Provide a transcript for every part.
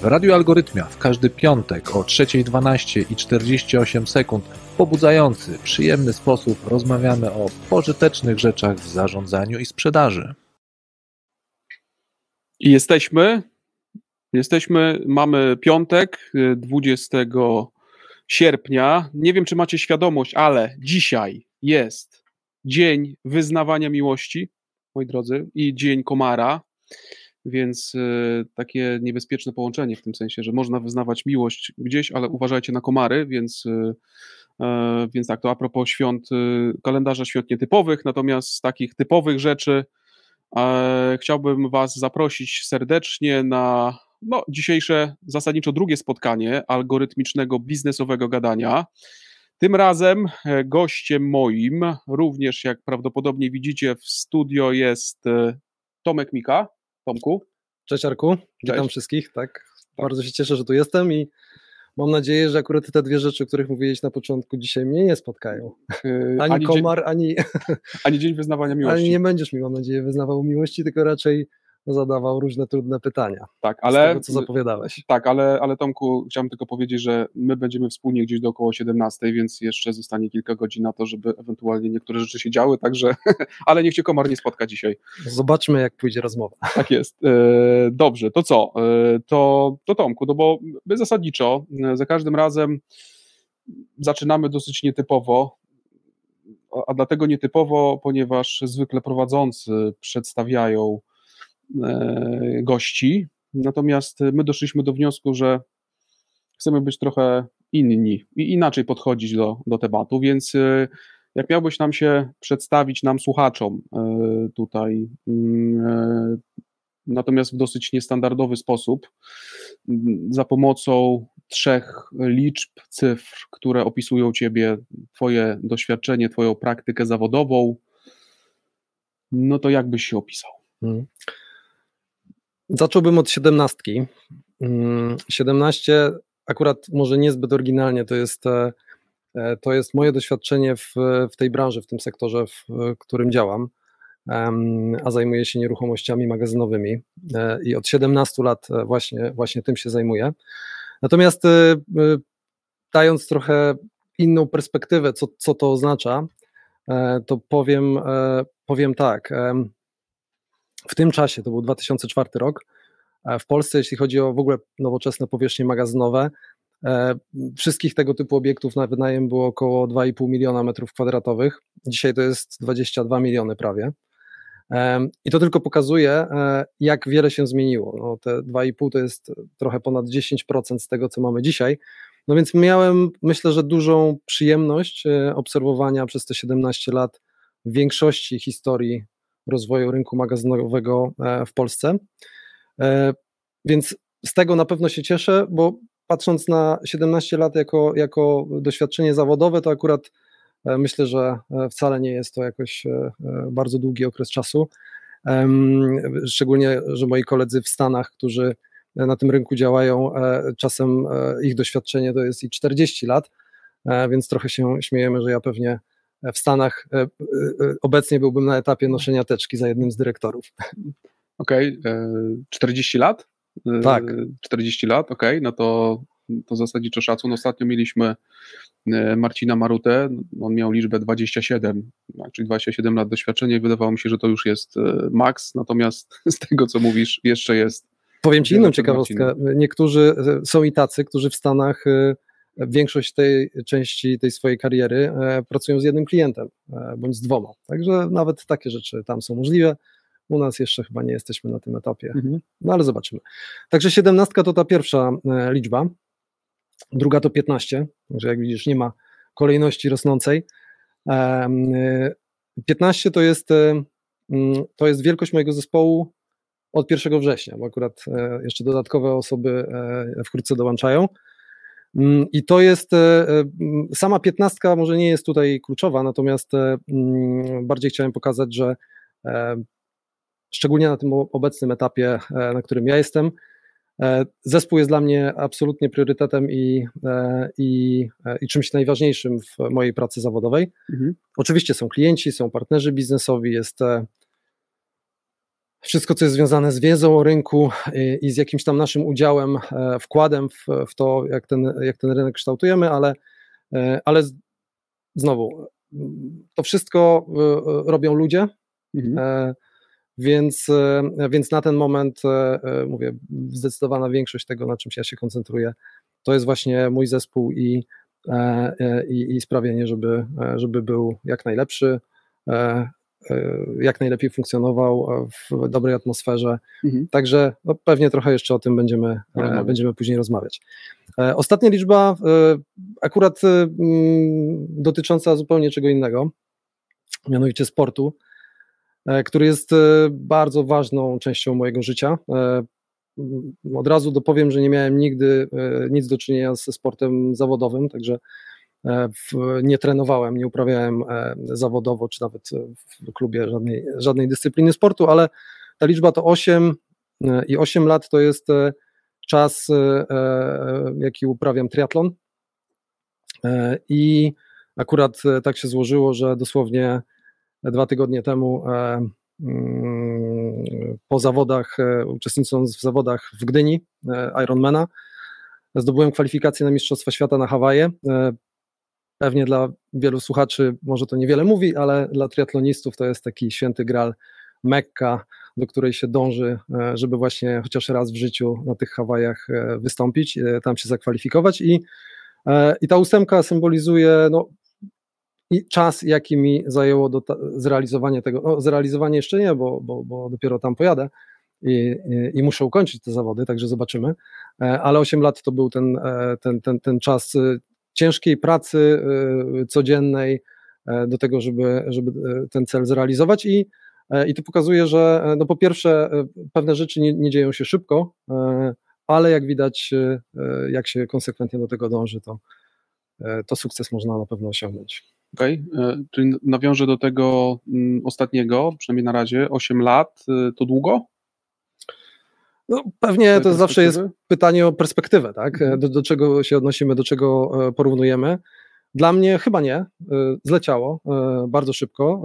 W Radiu Algorytmia w każdy piątek o 3.12 i 48 sekund w pobudzający, przyjemny sposób rozmawiamy o pożytecznych rzeczach w zarządzaniu i sprzedaży. I jesteśmy. Jesteśmy, mamy piątek, 20 sierpnia. Nie wiem, czy macie świadomość, ale dzisiaj jest dzień wyznawania miłości, moi drodzy, i dzień komara, więc y, takie niebezpieczne połączenie w tym sensie, że można wyznawać miłość gdzieś, ale uważajcie na komary, więc, y, e, więc tak, to a propos świąt, y, kalendarza świąt nietypowych, natomiast z takich typowych rzeczy e, chciałbym Was zaprosić serdecznie na no, dzisiejsze zasadniczo drugie spotkanie algorytmicznego biznesowego gadania. Tym razem e, gościem moim, również jak prawdopodobnie widzicie w studio jest Tomek Mika. Tomku. Cześć Arku, witam Cześć. wszystkich. Tak, bardzo się cieszę, że tu jestem i mam nadzieję, że akurat te dwie rzeczy, o których mówiłeś na początku, dzisiaj mnie nie spotkają. Ani, ani komar, dzień, ani. Ani dzień wyznawania miłości. Ani nie będziesz mi, mam nadzieję, wyznawał miłości, tylko raczej zadawał różne trudne pytania. Tak, ale. Tego, co zapowiadałeś. Tak, ale, ale Tomku, chciałbym tylko powiedzieć, że my będziemy wspólnie gdzieś do około 17, więc jeszcze zostanie kilka godzin na to, żeby ewentualnie niektóre rzeczy się działy, także. ale niech cię komar nie spotka dzisiaj. Zobaczmy, jak pójdzie rozmowa. Tak jest. E, dobrze, to co? E, to, to Tomku, no bo my zasadniczo e, za każdym razem zaczynamy dosyć nietypowo, a dlatego nietypowo, ponieważ zwykle prowadzący przedstawiają gości. Natomiast my doszliśmy do wniosku, że chcemy być trochę inni i inaczej podchodzić do, do tematu, więc e, jak miałbyś nam się przedstawić, nam słuchaczom e, tutaj, mm, natomiast w dosyć niestandardowy sposób, za pomocą trzech liczb, cyfr, które opisują Ciebie, Twoje doświadczenie, Twoją praktykę zawodową, no to jak byś się opisał? Hmm. Zacząłbym od siedemnastki. 17 mm, akurat może niezbyt oryginalnie, to jest, e, e, to jest moje doświadczenie w, w tej branży, w tym sektorze, w którym działam, a zajmuję się nieruchomościami magazynowymi e, i od 17 lat właśnie, właśnie tym się zajmuję. Natomiast dając trochę inną perspektywę, co, co to oznacza, to powiem, powiem tak w tym czasie, to był 2004 rok, w Polsce, jeśli chodzi o w ogóle nowoczesne powierzchnie magazynowe, e, wszystkich tego typu obiektów na wynajem było około 2,5 miliona metrów kwadratowych. Dzisiaj to jest 22 miliony prawie. I to tylko pokazuje, e, jak wiele się zmieniło. No, te 2,5 to jest trochę ponad 10% z tego, co mamy dzisiaj. No więc miałem, myślę, że dużą przyjemność e, obserwowania przez te 17 lat większości historii rozwoju rynku magazynowego e, w Polsce. E, więc z tego na pewno się cieszę, bo patrząc na 17 lat jako, jako doświadczenie zawodowe, to akurat e, myślę, że wcale nie jest to jakoś bardzo długi okres czasu. Szczególnie, że moi koledzy w Stanach, którzy na tym rynku działają, czasem ich doświadczenie to jest i 40 lat, więc trochę się śmiejemy, że ja pewnie w Stanach e, e, e, obecnie byłbym na etapie noszenia teczki za jednym z dyrektorów. Okej, okay. 40 lat? Tak. 40 lat, okej, okay. no to, to zasadniczo szacun. Ostatnio mieliśmy Marcina Marutę, on miał liczbę 27, tak, czyli 27 lat doświadczenia i wydawało mi się, że to już jest maks, natomiast z tego, co mówisz, jeszcze jest. Powiem Ci inną ciekawostkę. Niektórzy są i tacy, którzy w Stanach większość tej części tej swojej kariery e, pracują z jednym klientem e, bądź z dwoma. Także nawet takie rzeczy tam są możliwe. U nas jeszcze chyba nie jesteśmy na tym etapie, mhm. no ale zobaczymy. Także 17 to ta pierwsza e, liczba, druga to 15, że jak widzisz nie ma kolejności rosnącej. 15 to jest, mm, to jest wielkość mojego zespołu od 1 września, bo akurat jeszcze dodatkowe osoby wkrótce dołączają. Mm, I to jest, e, e, sama piętnastka może nie jest tutaj kluczowa, natomiast e, mm, bardziej chciałem pokazać, że szczególnie na tym obecnym etapie, na którym ja jestem, zespół jest dla mnie absolutnie priorytetem i, i, i czymś najważniejszym w mojej pracy zawodowej. Mhm. Oczywiście są klienci, są partnerzy biznesowi, jest wszystko, co jest związane z wiedzą o rynku i, i z jakimś tam naszym udziałem, wkładem w, w, to, jak ten, jak ten rynek kształtujemy, ale, ale znowu, to wszystko robią ludzie. Mhm. Więc, e, więc na ten moment, e, e, mówię, zdecydowana większość tego, na czym ja się koncentruję, to jest właśnie mój zespół i, i, i sprawienie, żeby, żeby był jak najlepszy, jak najlepiej funkcjonował w dobrej atmosferze. Mhm. Także no, pewnie trochę jeszcze o tym będziemy, mhm. będziemy później rozmawiać. Ostatnia liczba, akurat dotycząca zupełnie czego innego, mianowicie sportu. E, który jest e, bardzo ważną częścią mojego życia. E, od razu dopowiem, że nie miałem nigdy nic do czynienia ze sportem zawodowym, także nie trenowałem, nie uprawiałem zawodowo, czy nawet w klubie żadnej, żadnej dyscypliny sportu, ale ta liczba to 8 i 8 lat to jest czas, jaki uprawiam triatlon. I akurat tak się złożyło, że dosłownie dwa tygodnie temu e, mm, po zawodach, e, uczestnicząc w zawodach w Gdyni e, Ironmana, zdobyłem kwalifikację na Mistrzostwa Świata na Hawaje. Pewnie dla wielu słuchaczy może to niewiele mówi, ale dla triatlonistów to jest taki święty gral, Mekka, do której się dąży, żeby właśnie chociaż raz w życiu na tych Hawajach wystąpić, tam się zakwalifikować. I, i ta ósemka symbolizuje no, i czas, jaki mi zajęło do zrealizowanie tego, no, zrealizowanie jeszcze nie, bo, bo, bo dopiero tam pojadę i, i, i, muszę ukończyć te zawody, także zobaczymy, e, ale 8 lat to był ten, e, ten, ten, ten czas e, ciężkiej pracy codziennej do tego, żeby, żeby ten cel zrealizować i, i to pokazuje, że no po pierwsze pewne rzeczy nie, nie dzieją się szybko, ale jak widać, jak się konsekwentnie do tego dąży, to, to sukces można na pewno osiągnąć. Okej, okay. czyli nawiążę do tego mm, ostatniego, przynajmniej na razie, 8 lat, y, to długo? No, pewnie to zawsze jest pytanie o perspektywę, tak? Mhm. Do, do czego się odnosimy, do czego e, porównujemy. Dla mnie chyba nie, e, zleciało e, bardzo szybko.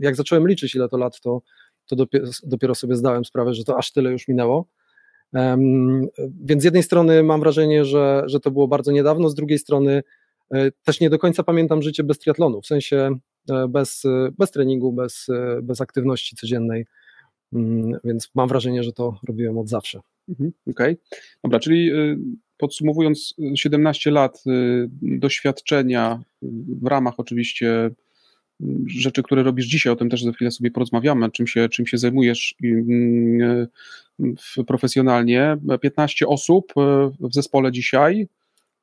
Jak zacząłem liczyć, ile to lat, to, to dopiero, dopiero sobie zdałem sprawę, że to aż tyle już minęło. Więc z jednej strony mam wrażenie, że, że to było bardzo niedawno, z drugiej strony też nie do końca pamiętam życie bez triatlonu, w sensie bez, bez treningu, bez, bez aktywności codziennej, mm, więc mam wrażenie, że to robiłem od zawsze. Mhm, Okej, okay. dobra, czyli y, podsumowując 17 lat y, doświadczenia w ramach oczywiście mm, rzeczy, które robisz dzisiaj, o tym też za chwilę sobie porozmawiamy, czym się, czym się zajmujesz mm, profesjonalnie. 15 osób w zespole dzisiaj,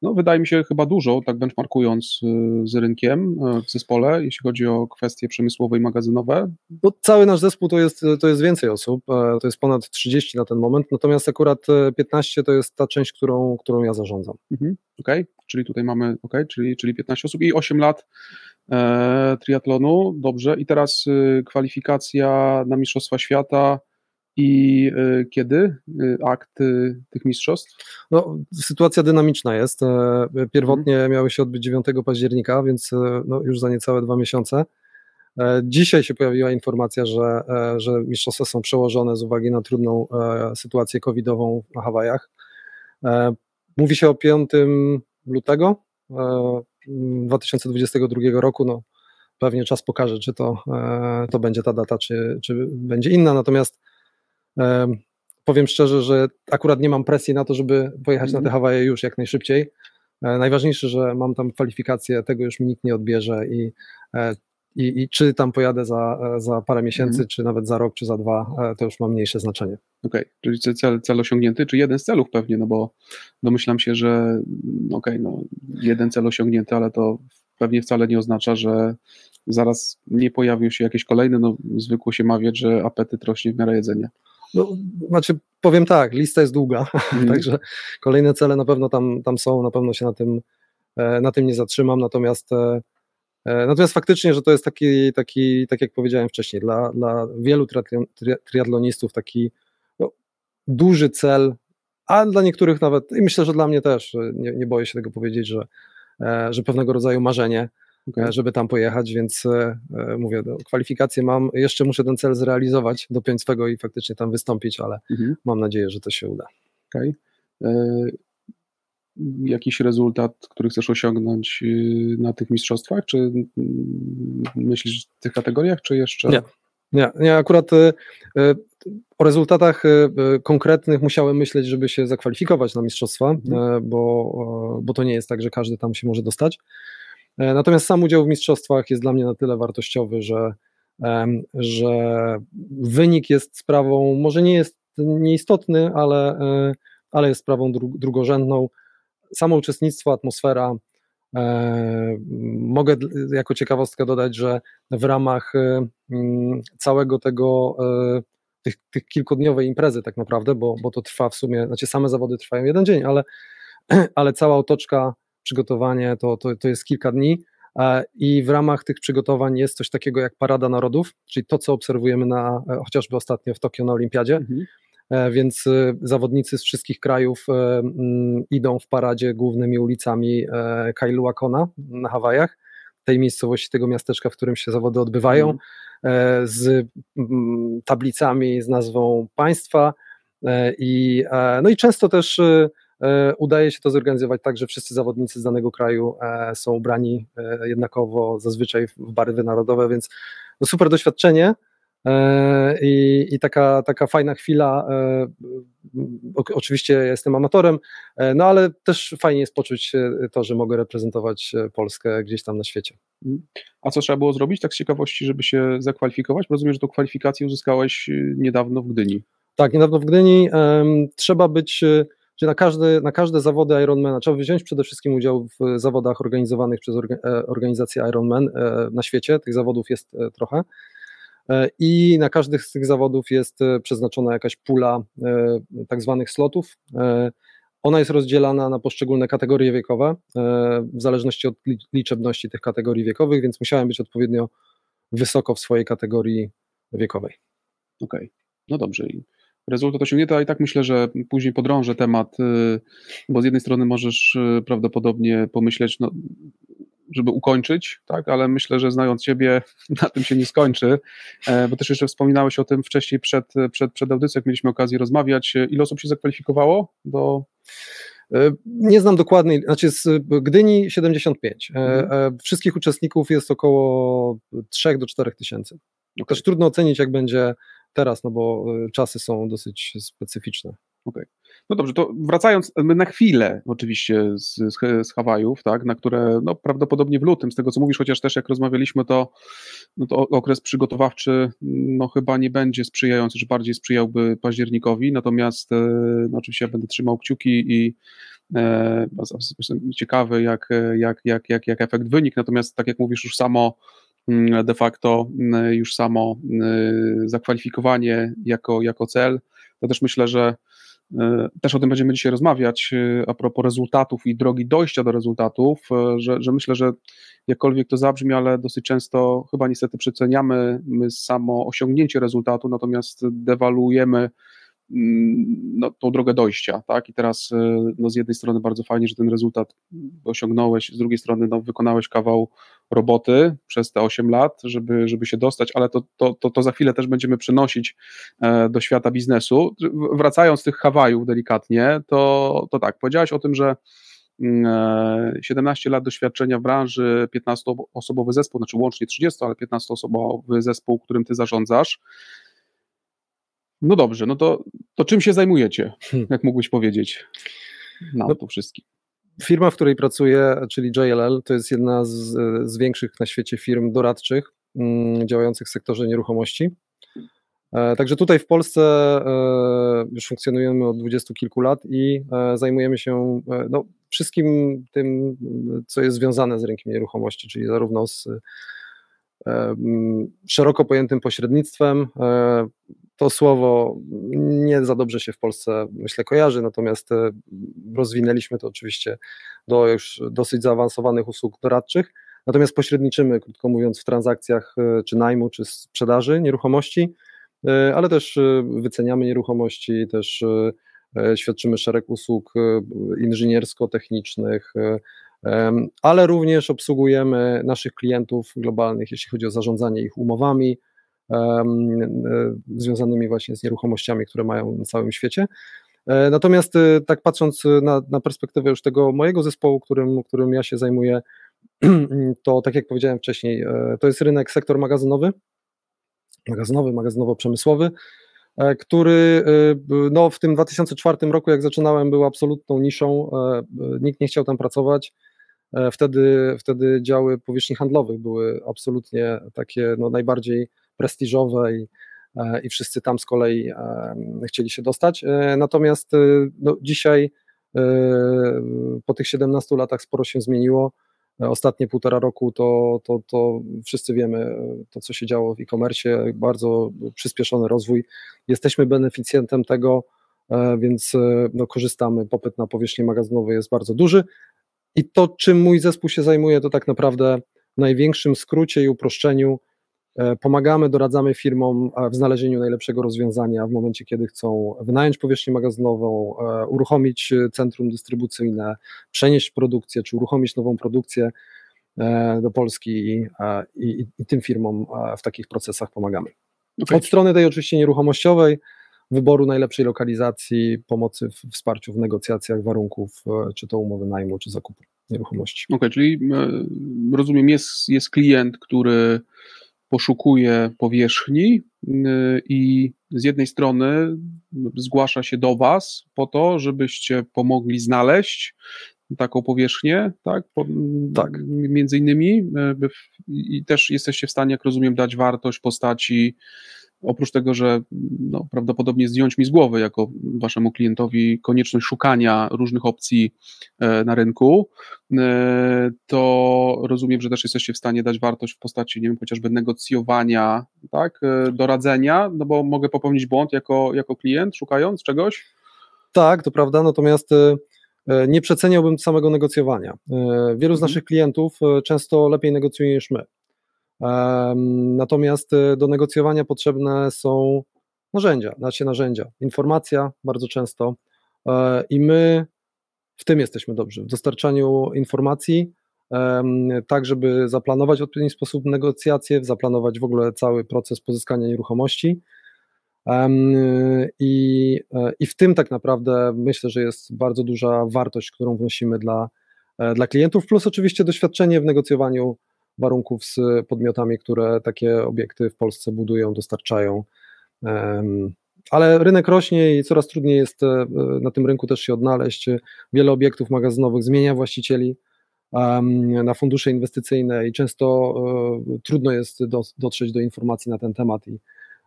no, wydaje mi się chyba dużo, tak benchmarkując y, z rynkiem y, w zespole, jeśli chodzi o kwestie przemysłowe i magazynowe. No, cały nasz zespół to jest, to jest więcej osób, e, to jest ponad 30 na ten moment, natomiast akurat 15 e, to jest ta część, którą, którą ja zarządzam. Mhm, Okej, okay. czyli tutaj mamy, okay, czyli, czyli 15 osób i 8 lat e, triatlonu, dobrze. I teraz y, kwalifikacja na Mistrzostwa Świata i y, kiedy y, akt y, tych mistrzostw? No, sytuacja dynamiczna jest. E, pierwotnie hmm. miały się odbyć 9 października, więc e, no, już za niecałe dwa miesiące. E, dzisiaj się pojawiła informacja, że, że mistrzostwa są przełożone z uwagi na trudną sytuację covidową na Hawajach. Mówi się o 5 lutego 2022 roku. No, pewnie czas pokaże, czy to, to będzie ta data, czy, czy będzie inna. Natomiast Powiem szczerze, że akurat nie mam presji na to, żeby pojechać na te mhm. Hawaje już jak najszybciej. E, najważniejsze, że mam tam kwalifikację, tego już mi nikt nie odbierze i, e, i, i czy tam pojadę za, za parę miesięcy, mm. czy nawet za rok, czy za dwa, e, to już ma mniejsze znaczenie. Okej, okay. czyli cel, cel osiągnięty, czy jeden z celów pewnie, no bo domyślam się, że mm, okej, okay, no jeden cel osiągnięty, ale to pewnie wcale nie oznacza, że zaraz nie pojawią się jakieś kolejne, no zwykło się mawiać, że apetyt rośnie w miarę jedzenia. No, znaczy, powiem tak, lista jest długa, mm. także kolejne cele na pewno tam, tam są, na pewno się na tym, e, na tym nie zatrzymam, natomiast e, e, Natomiast faktycznie, że to jest taki, taki tak jak powiedziałem wcześniej, dla, dla wielu triatlonistów taki no, duży cel a dla niektórych nawet, i myślę, że dla mnie też, nie, nie boję się tego powiedzieć, że, że pewnego rodzaju marzenie, okay. żeby tam pojechać, więc mówię, do, kwalifikacje mam, jeszcze muszę ten cel zrealizować, dopiąć swego i faktycznie tam wystąpić, ale mhm. mam nadzieję, że to się uda. Okay jakiś rezultat, który chcesz osiągnąć y, na tych mistrzostwach? Czy myślisz w tych kategoriach, czy jeszcze? Nie, nie, nie akurat y, y, o rezultatach konkretnych musiałem myśleć, żeby się zakwalifikować na mistrzostwa, mhm. bo, bo to nie jest tak, że każdy tam się może dostać. Natomiast sam udział w mistrzostwach jest dla mnie na tyle wartościowy, że, że wynik jest sprawą, może nie jest nieistotny, ale, ale jest sprawą drugorzędną samo uczestnictwo, atmosfera. E, mogę jako ciekawostkę dodać, że w ramach e, mm, całego tego, e, tych, tych kilkudniowej imprezy tak naprawdę, bo, bo to trwa w sumie, znaczy same zawody trwają jeden dzień, ale, ale cała otoczka, przygotowanie to, to, to jest kilka dni i w ramach tych przygotowań jest coś takiego jak Parada Narodów, czyli to, co obserwujemy na, chociażby ostatnio w Tokio na Olimpiadzie, mhm. E, więc e, zawodnicy z wszystkich krajów e, mm, idą w paradzie głównymi ulicami Kailuakona na Hawajach, tej miejscowości, tego miasteczka, w którym się zawody odbywają, mm. z mm, tablicami z nazwą państwa i, no i często też udaje się to zorganizować tak, że wszyscy zawodnicy z danego kraju są ubrani jednakowo, zazwyczaj w barwy narodowe, więc no super doświadczenie. E, I, i taka, taka fajna chwila. E, oczywiście jestem amatorem, e, no ale też fajnie jest poczuć to, że mogę reprezentować Polskę gdzieś tam na świecie. Mhm. A co trzeba było zrobić, tak z ciekawości, żeby się zakwalifikować? Rozumiem, że tą kwalifikację uzyskałeś niedawno w Gdyni. Tak, niedawno w Gdyni. Trzeba być że na każde, na każde zawody Ironmana trzeba wziąć przede wszystkim udział w zawodach organizowanych przez organizację Ironman na świecie. Tych zawodów jest trochę. E, i na każdy z tych zawodów jest e, przeznaczona jakaś pula e, tak zwanych slotów. Ona jest rozdzielana na poszczególne kategorie wiekowe, w zależności od liczebności tych kategorii wiekowych, więc musiałem być odpowiednio wysoko w swojej kategorii wiekowej. Okej, okay. no dobrze. Rezultat osiągnięty, a i tak myślę, że później podrążę temat, bo z jednej strony możesz prawdopodobnie pomyśleć, no żeby ukończyć, tak, ale myślę, że znając Ciebie, na tym się nie skończy, e, bo też jeszcze wspominałeś o tym wcześniej przed, przed, przed audycją, jak mieliśmy okazję rozmawiać. Ile osób się zakwalifikowało do... E, nie znam dokładnej, znaczy z Gdyni 75. E, mhm. Wszystkich uczestników jest około 3 do 4 tysięcy. Okay. Też trudno ocenić, jak będzie teraz, no bo czasy są dosyć specyficzne. Okay. No dobrze, to wracając na chwilę oczywiście z, z, Hawajów, tak, na które no, prawdopodobnie w lutym, z tego co mówisz, chociaż też jak rozmawialiśmy, to, no, to okres przygotowawczy no, chyba nie będzie sprzyjający, że bardziej sprzyjałby październikowi, natomiast e, no, oczywiście ja będę trzymał kciuki i e, jestem ciekawy jak, jak, jak, jak, jak efekt wynik, natomiast tak jak mówisz już samo de facto mm, już samo mm, zakwalifikowanie jako, jako cel, to też myślę, że E, też o tym będziemy dzisiaj rozmawiać e, a propos rezultatów i drogi dojścia do rezultatów, e, że, że myślę, że jakkolwiek to zabrzmi, ale dosyć często chyba niestety przeceniamy samo osiągnięcie rezultatu, natomiast dewaluujemy mm, no, tą drogę dojścia, tak? I teraz no, z jednej strony bardzo fajnie, że ten rezultat osiągnąłeś, z drugiej strony no, wykonałeś kawał roboty przez te 8 lat, żeby, żeby się dostać, ale to, to, to, to za chwilę też będziemy przenosić e, do świata biznesu. Wracając z tych Hawajów delikatnie, to, to tak, powiedziałeś o tym, że 17 mm, e, lat doświadczenia w branży, 15-osobowy zespół, znaczy łącznie 30, ale 15-osobowy zespół, którym ty zarządzasz. No dobrze, no to, to czym się zajmujecie, hmm. jak mógłbyś powiedzieć na no, to wszystkim? Firma, w której pracuję, czyli JLL, to jest jedna z, z większych na świecie firm doradczych mm, działających w sektorze nieruchomości. E, także tutaj w Polsce e, już funkcjonujemy od dwudziestu kilku lat i e, zajmujemy się no, wszystkim tym, co jest związane z rynkiem nieruchomości, czyli zarówno z szeroko pojętym pośrednictwem, to słowo nie za dobrze się w Polsce, myślę, kojarzy, natomiast e, rozwinęliśmy to oczywiście do już dosyć zaawansowanych usług doradczych. Natomiast pośredniczymy, krótko mówiąc, w transakcjach e, czy najmu, czy sprzedaży nieruchomości, e, ale też wyceniamy nieruchomości, też świadczymy szereg usług inżyniersko-technicznych, ale również obsługujemy naszych klientów globalnych, jeśli chodzi o zarządzanie ich umowami związanymi właśnie z nieruchomościami, które mają na całym świecie. E, natomiast e, tak patrząc na, na perspektywę już tego mojego zespołu, którym, którym ja się zajmuję, to tak jak powiedziałem wcześniej, e, to jest rynek, sektor magazynowy, magazynowy, magazynowo-przemysłowy, który no, w tym 2004 roku, jak zaczynałem, był absolutną niszą, nikt nie chciał tam pracować. Wtedy, wtedy działy powierzchni handlowych były absolutnie takie no, najbardziej prestiżowe i, E, i wszyscy tam z kolei e, chcieli się dostać. E, natomiast no, dzisiaj po tych 17 latach sporo się zmieniło. Ostatnie półtora roku to, to, to wszyscy wiemy to, co się działo w e-commerce, bardzo przyspieszony rozwój. Jesteśmy beneficjentem tego, więc no, korzystamy. Popyt na powierzchnię magazynową jest bardzo duży. I to, czym mój zespół się zajmuje, to tak naprawdę w największym skrócie i uproszczeniu E, pomagamy, doradzamy firmom w znalezieniu najlepszego rozwiązania w momencie, kiedy chcą wynająć powierzchnię magazynową, e, uruchomić centrum dystrybucyjne, przenieść produkcję czy uruchomić nową produkcję e, do Polski i, i, i tym firmom w takich procesach pomagamy. Okay. Od strony tej oczywiście nieruchomościowej, wyboru najlepszej lokalizacji, pomocy w wsparciu w negocjacjach warunków, czy to umowy najmu, czy zakupu nieruchomości. Okej, okay, czyli rozumiem, jest, jest klient, który poszukuje powierzchni y, i z jednej strony zgłasza się do Was po to, żebyście pomogli znaleźć taką powierzchnię, tak? Po, tak. Między innymi i też jesteście w stanie, jak rozumiem, dać wartość postaci oprócz tego, że no, prawdopodobnie zdjąć mi z głowy jako waszemu klientowi konieczność szukania różnych opcji e, na rynku, e, to rozumiem, że też jesteście w stanie dać wartość w postaci, nie wiem, chociażby negocjowania, tak, e, doradzenia, no bo mogę popełnić błąd jako, jako klient, szukając czegoś? Tak, to prawda, natomiast nie przeceniałbym samego negocjowania. Wielu z mhm. naszych klientów często lepiej negocjuje niż my. Natomiast y, do negocjowania potrzebne są narzędzia, znaczy narzędzia, informacja bardzo często e, i my w tym jesteśmy dobrzy, w dostarczaniu informacji, tak żeby zaplanować w odpowiedni sposób negocjacje, zaplanować w ogóle cały proces pozyskania nieruchomości. I, e, I w tym tak naprawdę myślę, że jest bardzo duża wartość, którą wnosimy dla, e, dla klientów, plus oczywiście doświadczenie w negocjowaniu warunków z podmiotami, które takie obiekty w Polsce budują, dostarczają. Ale rynek rośnie i coraz trudniej jest e, na tym rynku też się odnaleźć. Wiele obiektów magazynowych zmienia właścicieli na fundusze inwestycyjne i często e, trudno jest dotrzeć do informacji na ten temat. I,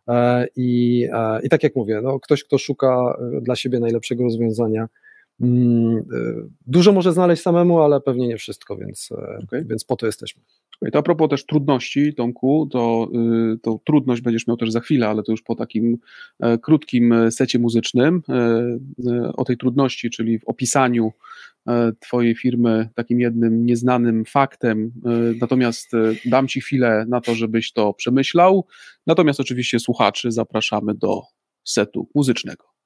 e, i, i tak jak mówię, no, ktoś, kto szuka dla siebie najlepszego rozwiązania, mm, dużo może znaleźć samemu, ale pewnie nie wszystko, więc, okay. więc po to jesteśmy. To a propos też trudności, Tomku, to, y, to trudność będziesz miał też za chwilę, ale to już po takim e, krótkim e, secie muzycznym. E, o tej trudności, czyli w opisaniu Twojej firmy takim jednym nieznanym faktem. Natomiast dam Ci chwilę na to, żebyś to przemyślał. Natomiast oczywiście słuchaczy zapraszamy do setu muzycznego.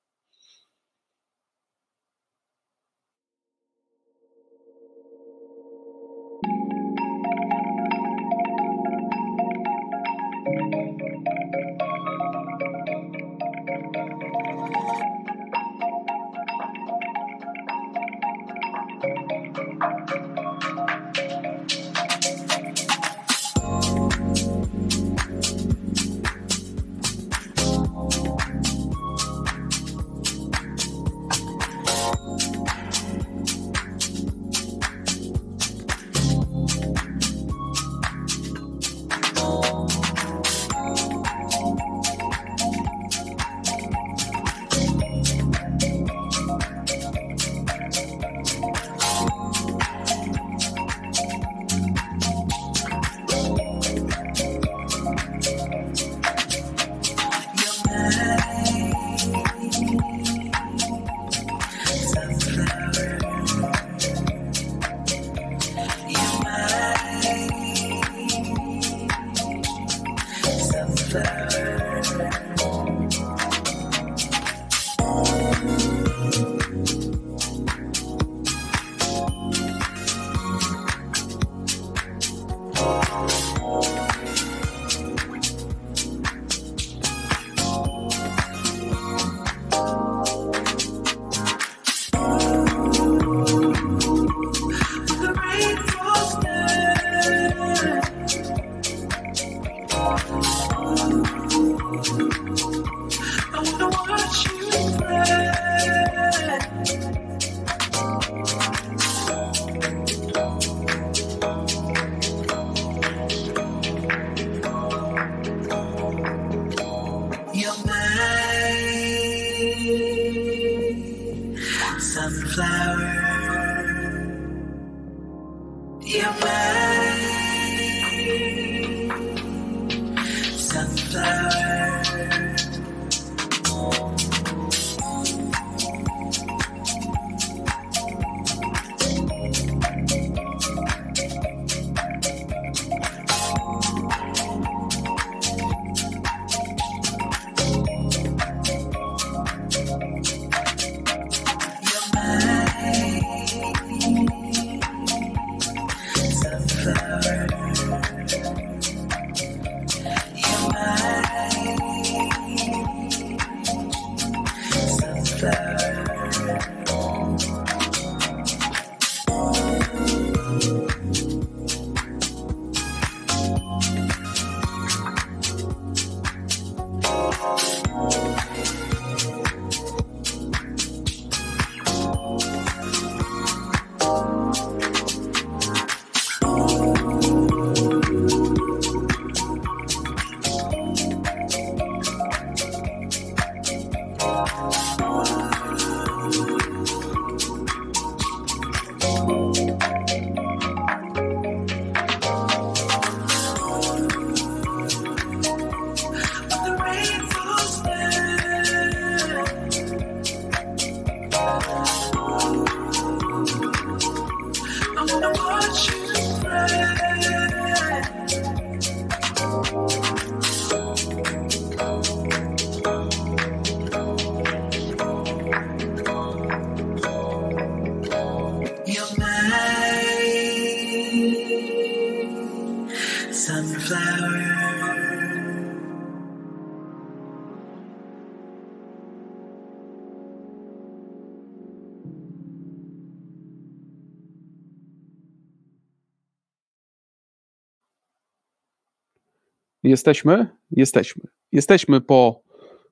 Jesteśmy? Jesteśmy. Jesteśmy po,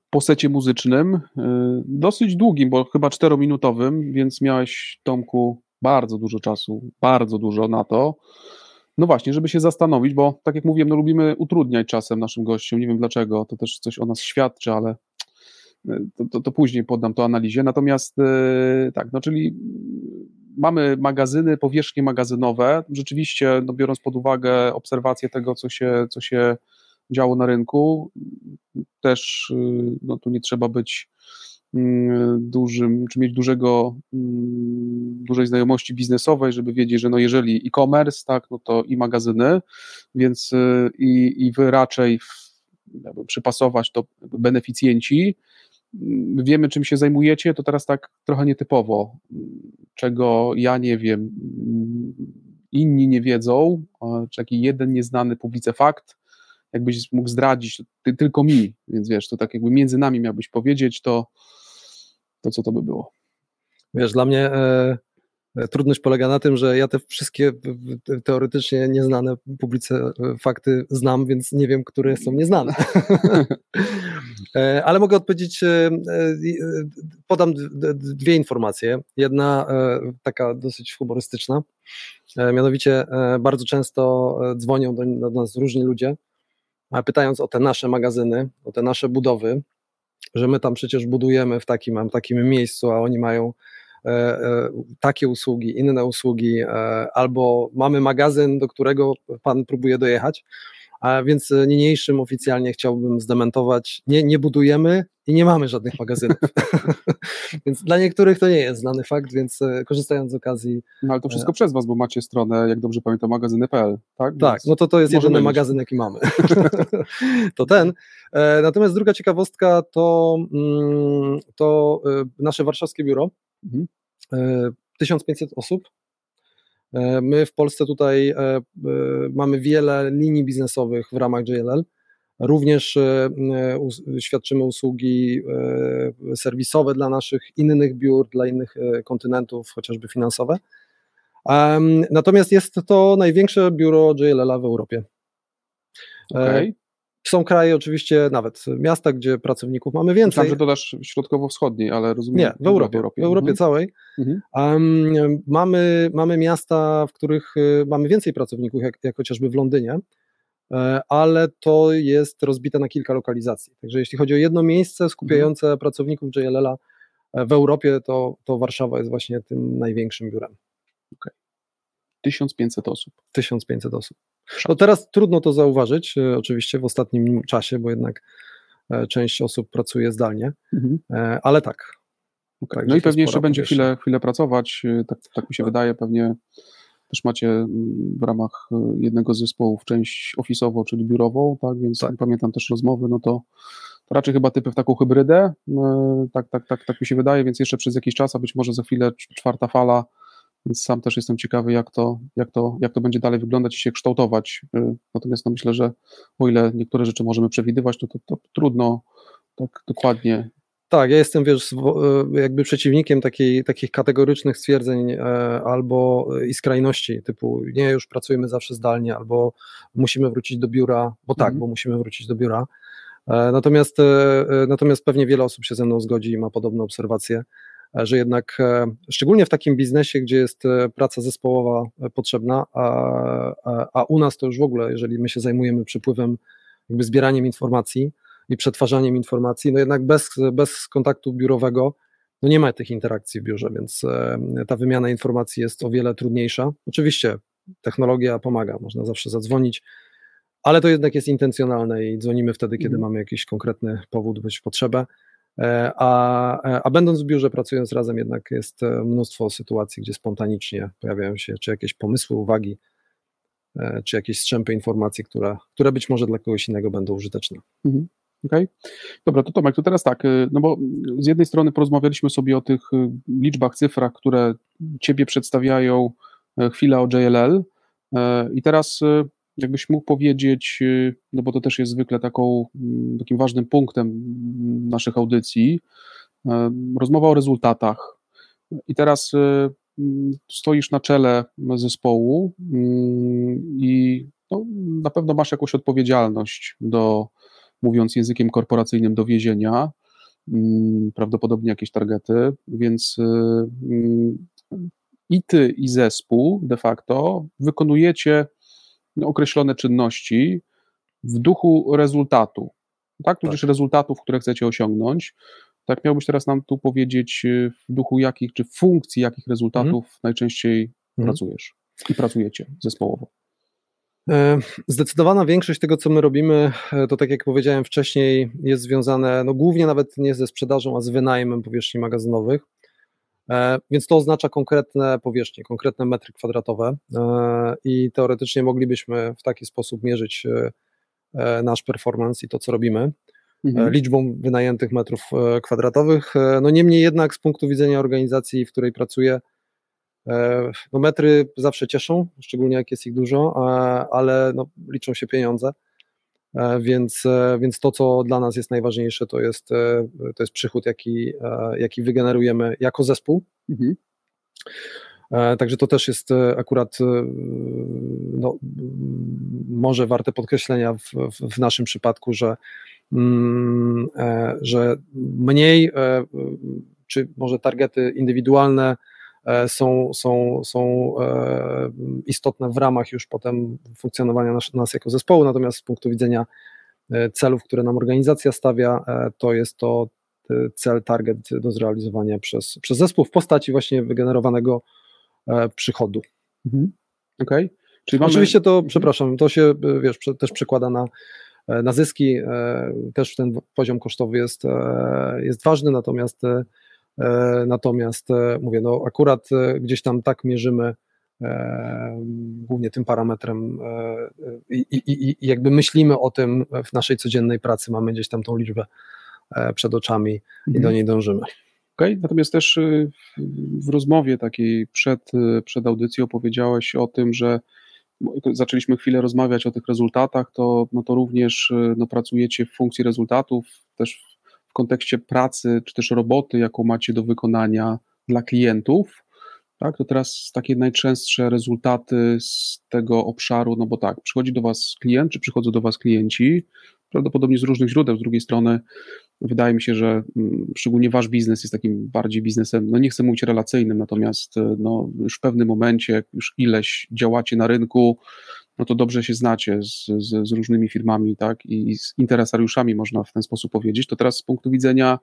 po secie muzycznym, y, dosyć długim, bo chyba czterominutowym, więc miałeś, Tomku, bardzo dużo czasu, bardzo dużo na to. No właśnie, żeby się zastanowić, bo tak jak mówiłem, no lubimy utrudniać czasem naszym gościom, nie wiem dlaczego, to też coś o nas świadczy, ale y, to, to, to później poddam to analizie. Natomiast y, tak, no czyli mamy magazyny, powierzchnie magazynowe. Rzeczywiście, no biorąc pod uwagę obserwację tego, co się, co się działo na rynku, też y, no, tu nie trzeba być mm, dużym, czy mieć dużego, mm, dużej znajomości biznesowej, żeby wiedzieć, że no jeżeli e-commerce, tak, no to i magazyny, więc y, i, i wy raczej przypasować to beneficjenci, Mm, wiemy czym się zajmujecie, to teraz tak trochę nietypowo, czego ja nie wiem, inni nie wiedzą, jakiś jeden nieznany publice fakt, jakbyś mógł zdradzić ty, tylko mi, więc wiesz, to tak jakby między nami miałbyś powiedzieć, to, to co to by było? Wiesz, dla mnie e, e, trudność polega na tym, że ja te wszystkie teoretycznie nieznane publice e, fakty znam, więc nie wiem, które są nieznane. E, Ale mogę odpowiedzieć, e, e, podam dwie informacje. Jedna taka dosyć humorystyczna, mianowicie bardzo często dzwonią do, do nas różni ludzie, pytając o te nasze magazyny, o te nasze budowy, że my tam przecież budujemy w takim, takim miejscu, a oni mają e, e, takie usługi, inne usługi, e, albo mamy magazyn, do którego pan próbuje dojechać. A więc e, niniejszym oficjalnie chciałbym zdementować, nie, nie budujemy i nie mamy żadnych magazynów. więc dla niektórych to nie jest znany fakt, więc e, korzystając z okazji, No ale to wszystko przez was, bo macie stronę, jak dobrze pamiętam, magazyny.pl, tak? tak, Więc no to to jest jedyny mieć. magazyn, jaki mamy. to ten. E, Natomiast druga ciekawostka to, mm, to e, nasze warszawskie biuro. Mhm. E, 1500 osób. E, My w Polsce tutaj e, e, mamy wiele linii biznesowych w ramach JLL. Również świadczymy usługi serwisowe dla naszych innych biur, dla innych kontynentów, chociażby finansowe. Natomiast jest to największe biuro JLL w Europie. Okej. Są kraje, oczywiście, nawet miasta, gdzie pracowników mamy więcej. Myślałem, że dodasz środkowo-wschodniej, ale rozumiem. Nie, w Europie, w Europie Mhm. całej. Mhm. Em, mamy, mamy miasta, w których y, mamy więcej pracowników, jak, jak chociażby w Londynie, e, ale to jest rozbite na kilka lokalizacji. Także jeśli chodzi o jedno miejsce skupiające Mhm. pracowników JLL-a e, w Europie, to, to Warszawa jest właśnie tym największym biurem. 1500 osób. 1500 osób. No teraz trudno to zauważyć, e, oczywiście w ostatnim czasie, bo jednak e, część osób pracuje zdalnie, e, ale tak. Okay. No i pewnie jeszcze będzie powierzchnia. chwilę, chwilę pracować, tak, tak mi się wydaje, pewnie też macie w ramach jednego z zespołów część ofisową, czyli biurową, tak, więc Tak. pamiętam też rozmowy, no to, to raczej chyba typy w taką hybrydę, tak, tak, tak, tak mi się wydaje, więc jeszcze przez jakiś czas, a być może za chwilę cz- czwarta fala, więc sam też jestem ciekawy, jak to, jak to, jak to będzie dalej wyglądać i się kształtować. Y, Natomiast no myślę, że o ile niektóre rzeczy możemy przewidywać, to, to, to trudno tak dokładnie Tak, ja jestem, wiesz, e, jakby przeciwnikiem takiej, takich kategorycznych stwierdzeń e, albo e, i skrajności, typu nie, już pracujemy zawsze zdalnie, albo musimy wrócić do biura, bo tak, Mhm. bo musimy wrócić do biura. E, Natomiast, natomiast pewnie wiele osób się ze mną zgodzi i ma podobne obserwacje, że jednak e, szczególnie w takim biznesie, gdzie jest e, praca zespołowa e, potrzebna, a, a, a u nas to już w ogóle, jeżeli my się zajmujemy przepływem, jakby zbieraniem informacji, i przetwarzaniem informacji, no jednak bez, bez kontaktu biurowego no nie ma tych interakcji w biurze, więc ta wymiana informacji jest o wiele trudniejsza. Oczywiście technologia pomaga, można zawsze zadzwonić, ale to jednak jest intencjonalne i dzwonimy wtedy, kiedy Mhm. mamy jakiś konkretny powód być potrzebę. E, A, a będąc w biurze, pracując razem, jednak jest e, mnóstwo sytuacji, gdzie spontanicznie pojawiają się czy jakieś pomysły, uwagi, e, czy jakieś strzępy informacji, które, które być może dla kogoś innego będą użyteczne. Okej. Dobra, to Tomek, to teraz tak, y, no bo z jednej strony porozmawialiśmy sobie o tych y, liczbach, cyfrach, które Ciebie przedstawiają e, chwilę o JLL e, i teraz y, jakbyś mógł powiedzieć, y, no bo to też jest zwykle taką, mm, takim ważnym punktem mm, naszych audycji, rozmowa o rezultatach. I teraz y, mm, stoisz na czele zespołu i no, na pewno masz jakąś odpowiedzialność do, mówiąc językiem korporacyjnym, do wiezienia, mm, prawdopodobnie jakieś targety, więc y, i ty, i zespół de facto wykonujecie określone czynności w duchu rezultatu, tak? Tudzież rezultatów, które chcecie osiągnąć. Tak miałbyś teraz nam tu powiedzieć, y, w duchu jakich, czy funkcji jakich rezultatów najczęściej Mhm. pracujesz i pracujecie zespołowo. E, Zdecydowana większość tego, co my robimy, e, to tak jak powiedziałem wcześniej, jest związane no, głównie nawet nie ze sprzedażą, a z wynajmem powierzchni magazynowych. E, Więc to oznacza konkretne powierzchnie, konkretne metry kwadratowe e, i teoretycznie moglibyśmy w taki sposób mierzyć e, nasz performance i to, co robimy Mhm. liczbą wynajętych metrów kwadratowych. No niemniej jednak z punktu widzenia organizacji, w której pracuję, no metry zawsze cieszą, szczególnie jak jest ich dużo, ale no liczą się pieniądze, więc, e, więc to, co dla nas jest najważniejsze, to jest, e, to jest przychód, jaki, e, jaki wygenerujemy jako zespół. Mhm. E, Także to też jest e, akurat e, no, może warte podkreślenia w, w, w naszym przypadku, że, mm, e, że mniej, e, czy może targety indywidualne e, są, są, są e, istotne w ramach już potem funkcjonowania nas, nas jako zespołu, natomiast z punktu widzenia e, celów, które nam organizacja stawia, e, to jest to e, cel, target do zrealizowania przez, przez zespół w postaci właśnie wygenerowanego e, przychodu. Mhm. Okej. Czyli mamy- Oczywiście to, przepraszam, to się e, wiesz, też przekłada na, e, na zyski, e, też ten poziom kosztowy jest, e, jest ważny, natomiast e, e, natomiast e, mówię, no akurat e, gdzieś tam tak mierzymy e, głównie tym parametrem e, i, i, i jakby myślimy o tym w naszej codziennej pracy, mamy gdzieś tam tą liczbę e, przed oczami i Mhm. do niej dążymy. Okej, Natomiast też w- rozmowie takiej przed, przed audycją powiedziałeś o tym, że zaczęliśmy chwilę rozmawiać o tych rezultatach, to, no to również no, pracujecie w funkcji rezultatów, też w kontekście pracy, czy też roboty, jaką macie do wykonania dla klientów. Tak, to teraz takie najczęstsze rezultaty z tego obszaru, no bo tak, przychodzi do Was klient, czy przychodzą do Was klienci, prawdopodobnie z różnych źródeł. Z drugiej strony, wydaje mi się, że mm, szczególnie Wasz biznes jest takim bardziej biznesem, no nie chcę mówić relacyjnym, natomiast no, już w pewnym momencie, już ileś działacie na rynku, no to dobrze się znacie z, z, z różnymi firmami, tak, i z interesariuszami, można w ten sposób powiedzieć. To teraz z punktu widzenia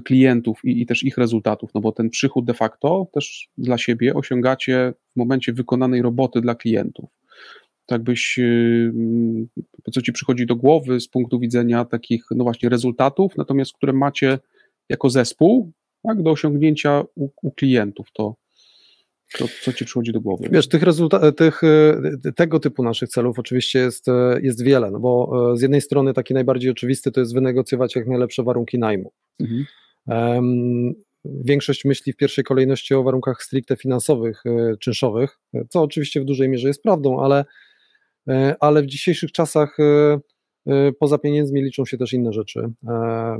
klientów i, i też ich rezultatów, no bo ten przychód de facto też dla siebie osiągacie w momencie wykonanej roboty dla klientów. Tak byś, yy, co ci przychodzi do głowy z punktu widzenia takich, no właśnie, rezultatów, natomiast które macie jako zespół, tak, do osiągnięcia u, u klientów, to, to co ci przychodzi do głowy? Wiesz, tych tych, e, tego typu naszych celów oczywiście jest, e, jest wiele, no bo e, z jednej strony taki najbardziej oczywisty to jest wynegocjować jak najlepsze warunki najmu. Mhm. Em, Większość myśli w pierwszej kolejności o warunkach stricte finansowych, czynszowych, co oczywiście w dużej mierze jest prawdą, ale, ale w dzisiejszych czasach poza pieniędzmi liczą się też inne rzeczy. E,